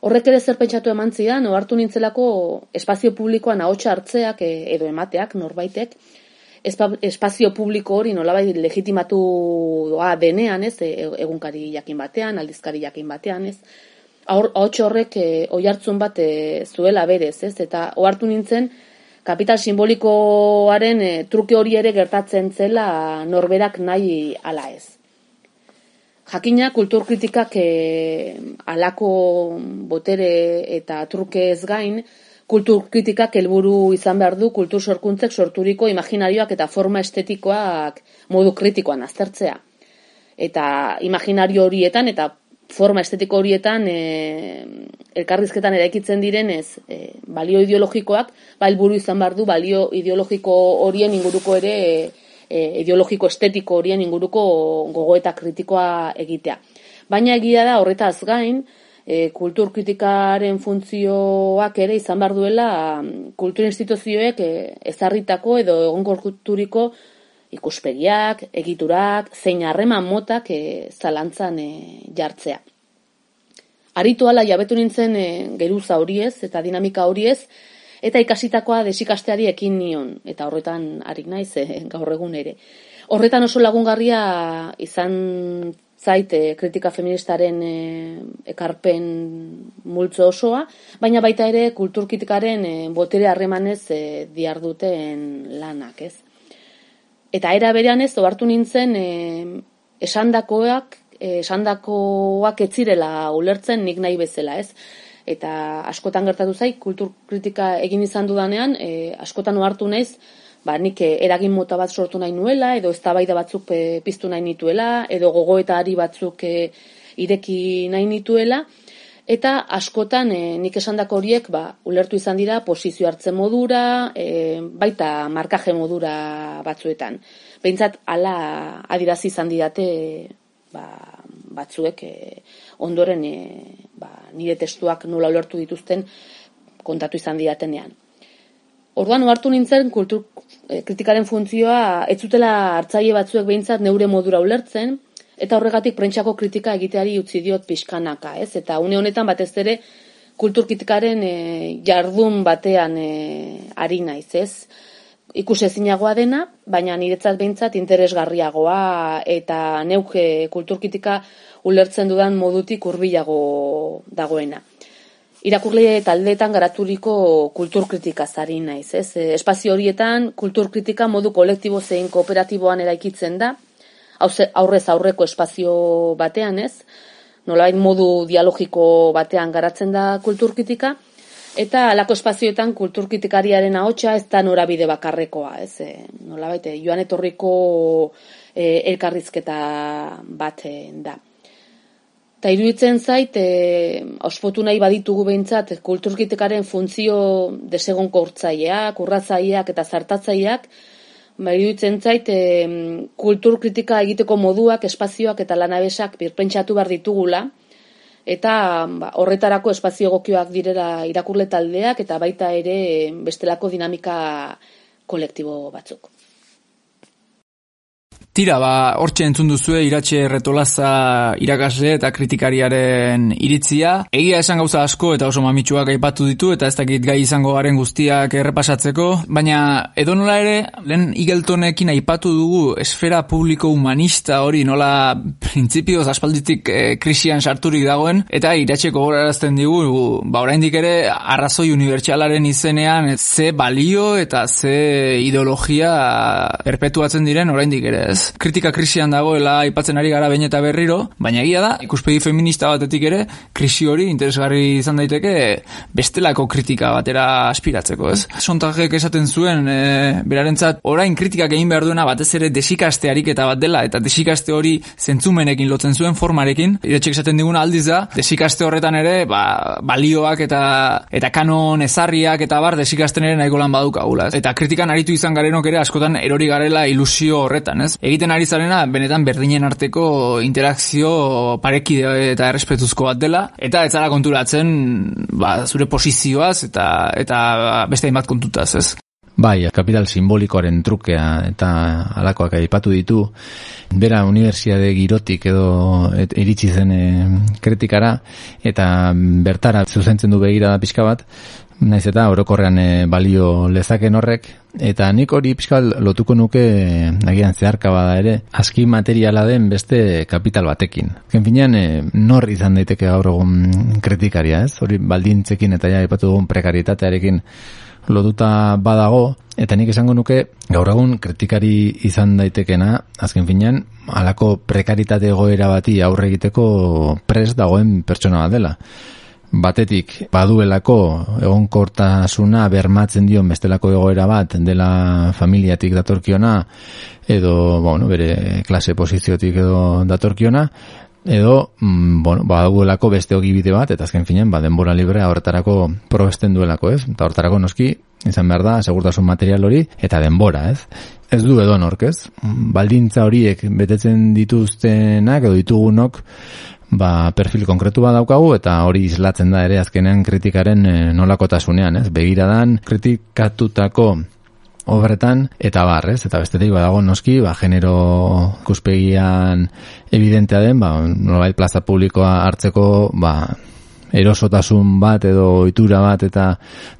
Horrek ere zer pentsatu eman zidan, ohartu nintzelako espazio publikoan ahotsa hartzeak e, edo emateak norbaitek espazio publiko hori nolabait legitimatu doa denean, ez, e, egunkari jakin batean, aldizkari jakin batean, ez. Ahots horrek e, oihartzun bat e, zuela berez, ez, eta ohartu nintzen kapital simbolikoaren e, truke hori ere gertatzen zela norberak nahi ala ez. Jakina kulturkritikak e, alako botere eta truke ez gain, kulturkritikak helburu izan behar du kultur sorkuntzek sorturiko imaginarioak eta forma estetikoak modu kritikoan aztertzea. Eta imaginario horietan eta forma estetiko horietan e, elkarrizketan eraikitzen direnez e, balio ideologikoak, ba helburu izan behar du balio ideologiko horien inguruko ere e, ideologiko estetiko horien inguruko gogoeta kritikoa egitea. Baina egia da horretaz gain, e, kultur kritikaren funtzioak ere izan behar duela kultur instituzioek e, ezarritako edo egon kulturiko ikuspegiak, egiturak, zein harreman motak e, zalantzan e, jartzea. Aritu ala jabetu nintzen e, geruza horiez eta dinamika horiez, eta ikasitakoa desikasteari ekin nion, eta horretan harik naiz eh, gaur egun ere. Horretan oso lagungarria izan zaite kritika feministaren eh, ekarpen multzo osoa, baina baita ere kulturkitikaren eh, botere harremanez eh, diarduten lanak, ez? Eta era berean ez, ohartu nintzen eh, esandakoak, eh, esandakoak etzirela ulertzen nik nahi bezala, ez? Eta askotan gertatu zai kultur kritika egin izan dudanean, e, askotan ohartu naiz, ba nik e, eragin mota bat sortu nahi nuela edo eztabaida batzuk e, piztu nahi nituela edo gogoeta ari batzuk e, ireki nahi nituela eta askotan e, nik esandako horiek ba ulertu izan dira posizio hartzen modura, e, baita markaje modura batzuetan. Beintzat hala adirazi izan didate ba, batzuek e, ondoren e, ba, nire testuak nola ulertu dituzten kontatu izan diatenean. Orduan hartu nintzen kultur e, kritikaren funtzioa ez zutela hartzaile batzuek behintzat neure modura ulertzen eta horregatik prentsako kritika egiteari utzi diot pixkanaka, ez? Eta une honetan batez ere kulturkritikaren e, jardun batean e, ari naiz, ez? Ikus ezinagoa dena, baina niretzat behintzat interesgarriagoa eta neuke kulturkritika ulertzen dudan modutik hurbilago dagoena. Irakurle taldeetan garaturiko kulturkritika zari naiz, ez? E, espazio horietan kulturkritika modu kolektibo zein kooperatiboan eraikitzen da, aurrez aurreko espazio batean, ez? Nolabait modu dialogiko batean garatzen da kulturkritika, eta alako espazioetan kulturkritikariaren ahotsa ez da norabide bakarrekoa, ez? E, nolabait, joan etorriko e, elkarrizketa bat da. Ta iruditzen zait, e, ospotu nahi baditugu behintzat, kulturkitekaren funtzio desegon kortzaileak, urratzaileak eta zartatzaileak, ba, iruditzen zait, e, kulturkritika egiteko moduak, espazioak eta lanabesak birpentsatu behar ditugula, eta ba, horretarako espazio gokioak direla irakurle taldeak, eta baita ere bestelako dinamika kolektibo batzuk. Tira, ba, hortxe entzun duzue iratxe retolaza irakasle eta kritikariaren iritzia. Egia esan gauza asko eta oso mamitsuak aipatu ditu eta ez dakit gai izango garen guztiak errepasatzeko. Baina edonola ere, lehen igeltonekin aipatu dugu esfera publiko humanista hori nola printzipioz aspalditik e, krisian sarturik dagoen. Eta iratxe gogorarazten digu, ba, oraindik ere arrazoi unibertsalaren izenean ze balio eta ze ideologia perpetuatzen diren oraindik ere ez kritika krisian dagoela aipatzen ari gara behin eta berriro, baina egia da, ikuspegi feminista batetik ere, krisi hori interesgarri izan daiteke bestelako kritika batera aspiratzeko, ez? Sontajek esaten zuen, e, berarentzat, orain kritikak egin behar duena batez ere desikaste ariketa bat dela, eta desikaste hori zentzumenekin lotzen zuen formarekin, iretxek esaten diguna aldiz da, desikaste horretan ere, ba, balioak eta eta kanon ezarriak eta bar desikasten ere nahiko lan badukagula, ez? Eta kritikan aritu izan garenok ere askotan erori garela ilusio horretan, ez? Egiten ari zarena benetan berdinen arteko interakzio parekide eta errespetuzko bat dela eta ez zara konturatzen ba, zure posizioaz eta eta beste hainbat kontutaz, ez? Bai, kapital simbolikoaren trukea eta alakoak aipatu ditu. Bera unibertsiade girotik edo et, iritsi zen e, kritikara eta bertara zuzentzen du begira pixka bat, naiz eta orokorrean e, balio lezaken horrek eta nik hori pixkal lotuko nuke e, nagian zeharka bada ere aski materiala den beste kapital batekin. Ken finean e, nor izan daiteke gaur egun kritikaria, ez? Hori baldintzekin eta ja ipatu dugun prekarietatearekin lotuta badago eta nik esango nuke gaur egun kritikari izan daitekena azken finean halako prekaritate egoera bati aurre egiteko pres dagoen pertsona bat dela batetik baduelako egonkortasuna bermatzen dion bestelako egoera bat dela familiatik datorkiona edo bueno, bere klase posiziotik edo datorkiona edo mm, bueno, baduelako beste ogibide bat eta azken finen ba, denbora librea horretarako probesten duelako ez? Eta horretarako noski izan behar da segurtasun material hori eta denbora ez? Ez du edo nork ez? Baldintza horiek betetzen dituztenak edo ditugunok ba, perfil konkretu bat daukagu eta hori islatzen da ere azkenean kritikaren e, nolakotasunean, ez? Begiradan kritikatutako obretan eta bar, ez? Eta bestetik badago noski, ba, genero kuspegian evidentea den, ba, nolabait plaza publikoa hartzeko, ba, erosotasun bat edo ohitura bat eta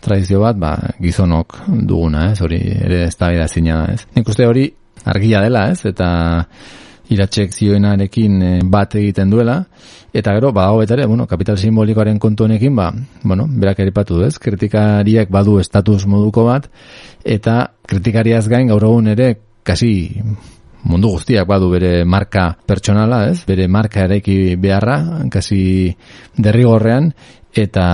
tradizio bat, ba, gizonok duguna, ez? Hori ere ez da zina ez? Nik uste hori argia dela, ez? Eta iratxek zioenarekin eh, bat egiten duela, eta gero, badago betare, bueno, kapital simbolikoaren kontu honekin, ba, bueno, berak eripatu ez, kritikariak badu estatus moduko bat, eta kritikariaz gain gaur egun ere, kasi mundu guztiak badu bere marka pertsonala, ez? Bere marka eraiki beharra, kasi derrigorrean, eta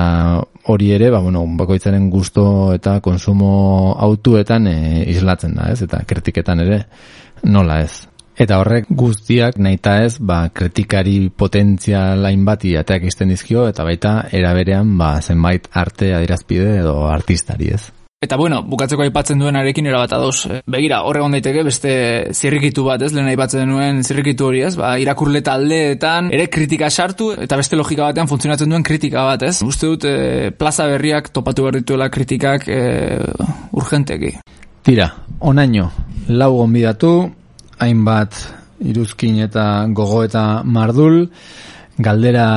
hori ere, ba, bueno, bakoitzaren gusto eta konsumo autuetan e, islatzen da, ez? Eta kritiketan ere, nola ez? Eta horrek guztiak nahita ez, ba, kritikari potentzialain bati ateak izten dizkio, eta baita eraberean, ba, zenbait arte adirazpide edo artistari ez. Eta bueno, bukatzeko aipatzen duen arekin erabata doz. Begira, horre daiteke beste zirrikitu bat, ez? Lehen aipatzen duen zirrikitu hori, ez? Ba, irakurle taldeetan ere kritika sartu eta beste logika batean funtzionatzen duen kritika bat, ez? Uste dut, e, plaza berriak topatu behar dituela kritikak e, urgenteki. Tira, onaino, lau gonbidatu, hainbat iruzkin eta gogo eta mardul, galdera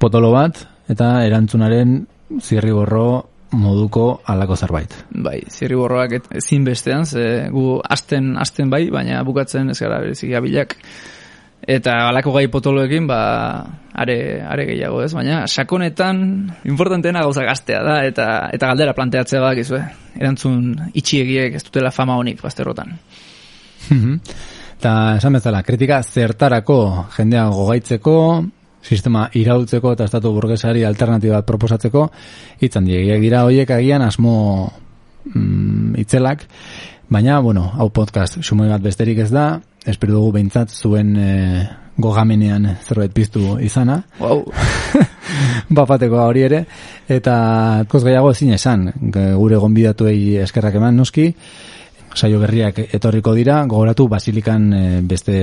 potolo bat, eta erantzunaren zirriborro moduko alako zerbait. Bai, zirriborroak ezin bestean, ze gu asten, asten bai, baina bukatzen ez gara berezik abilak. Eta alako gai potoloekin, ba, are, are gehiago ez, baina sakonetan importanteena gauza gaztea da, eta eta galdera planteatzea bak izue. Erantzun itxiegiek ez dutela fama honik bazterrotan. Eta esan bezala, kritika zertarako jendea gogaitzeko, sistema irautzeko eta estatu burgesari alternatiba proposatzeko, hitzan diegiak dira horiek agian asmo mm, itzelak, baina, bueno, hau podcast sumoi bat besterik ez da, espero dugu behintzat zuen e, gogamenean zerbait piztu izana. Wow. [LAUGHS] Bapateko hori ere, eta koz gehiago ezin esan, gure gonbidatuei eskerrak eman noski, saio berriak etorriko dira, gogoratu basilikan eh, beste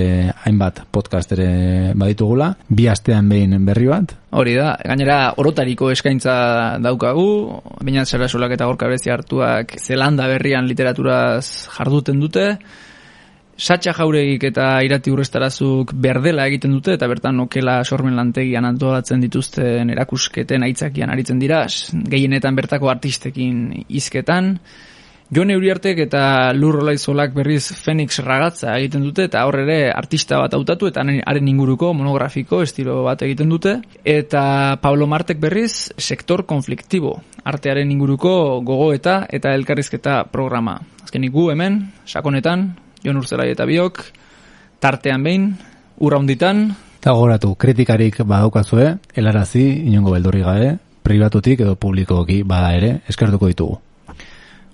hainbat podcast ere baditugula, bi astean behin berri bat. Hori da, gainera orotariko eskaintza daukagu, bainat zerasolak eta gorka bezi hartuak zelanda berrian literaturaz jarduten dute, Satxa jauregik eta irati urrestarazuk berdela egiten dute eta bertan okela sormen lantegian antolatzen dituzten erakusketen aitzakian aritzen dira, gehienetan bertako artistekin hizketan. Jon Euriartek eta Lur Olaizolak berriz Phoenix ragatza egiten dute eta hor ere artista bat hautatu eta haren- inguruko monografiko estilo bat egiten dute eta Pablo Martek berriz sektor konfliktibo artearen inguruko gogoeta eta elkarrizketa programa. Azkenik gu hemen, sakonetan, Jon Urzelai eta biok, tartean behin, urra hunditan, Eta gogoratu, kritikarik badaukazue, helarazi, inongo beldurri gabe, pribatutik edo publikoki bada ere, eskertuko ditugu.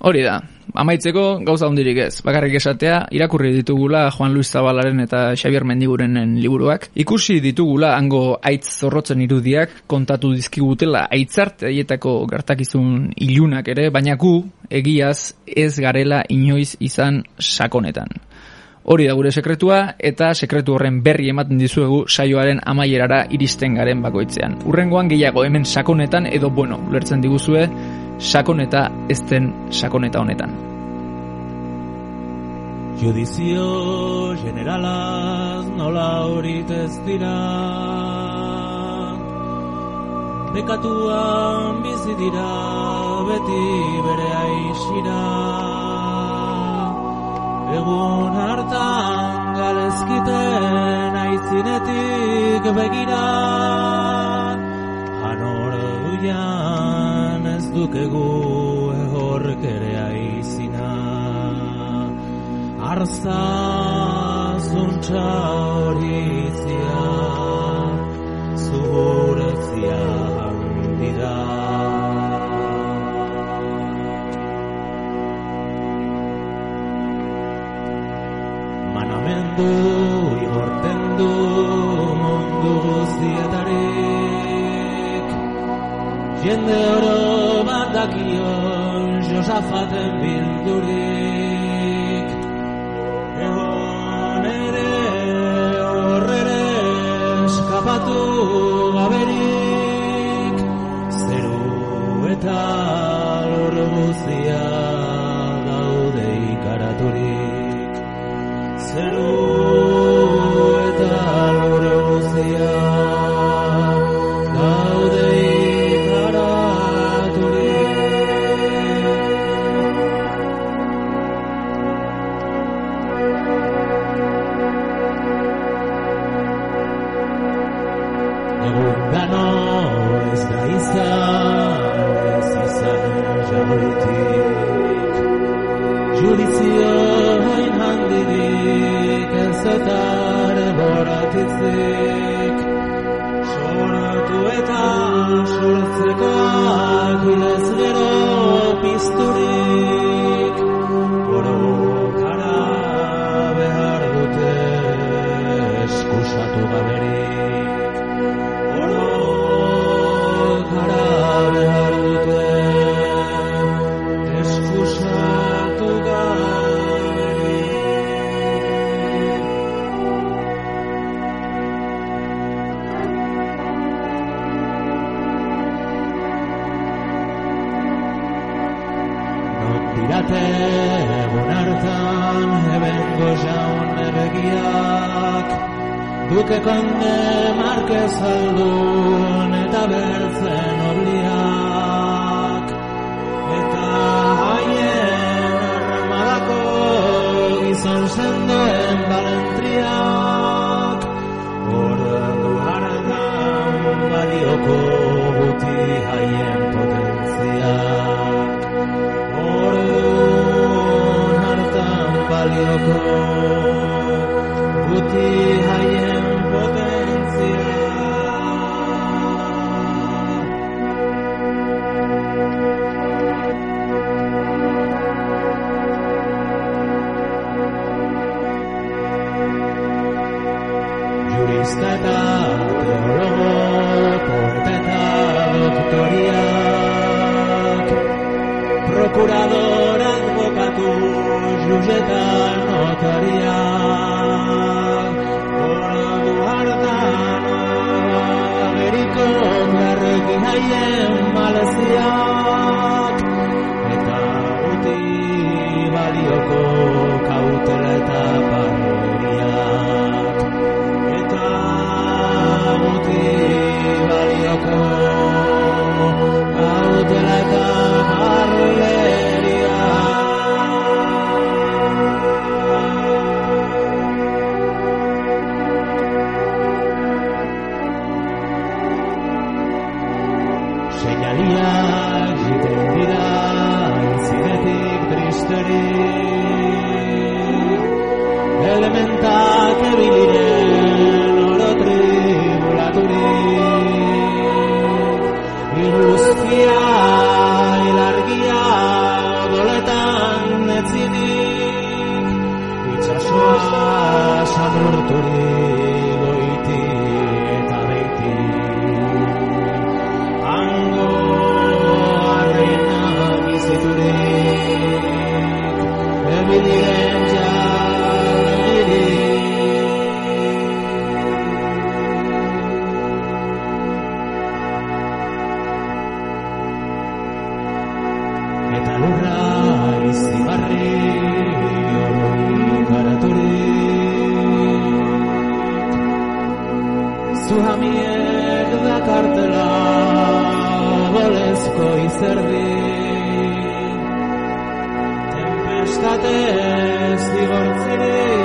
Hori da, amaitzeko gauza hundirik ez. Bakarrik esatea, irakurri ditugula Juan Luis Zabalaren eta Xavier Mendigurenen liburuak. Ikusi ditugula hango aitz zorrotzen irudiak kontatu dizkigutela aitzarte haietako gertakizun ilunak ere, baina gu egiaz ez garela inoiz izan sakonetan. Hori da gure sekretua eta sekretu horren berri ematen dizuegu saioaren amaierara iristen garen bakoitzean. Urrengoan gehiago hemen sakonetan edo bueno, ulertzen diguzue sakoneta ez den sakoneta honetan. Judizio generalaz nola horit ez dira. Bekatuan bizi dira beti bere aixira Egun hartan galezkiten aitzinetik begira bidean ez dukegu ehorrek ere aizina arza zuntza hori handida manamendu igorten du mundu Jende oro bat dakion Josafaten bildurik Egon ere horrere eskapatu gaberik. Zeru eta lor guztia daude ikaraturik. Zeru eta lor guztia handirik ez eta boratitzik. Zerdi Tempestatez digortzirik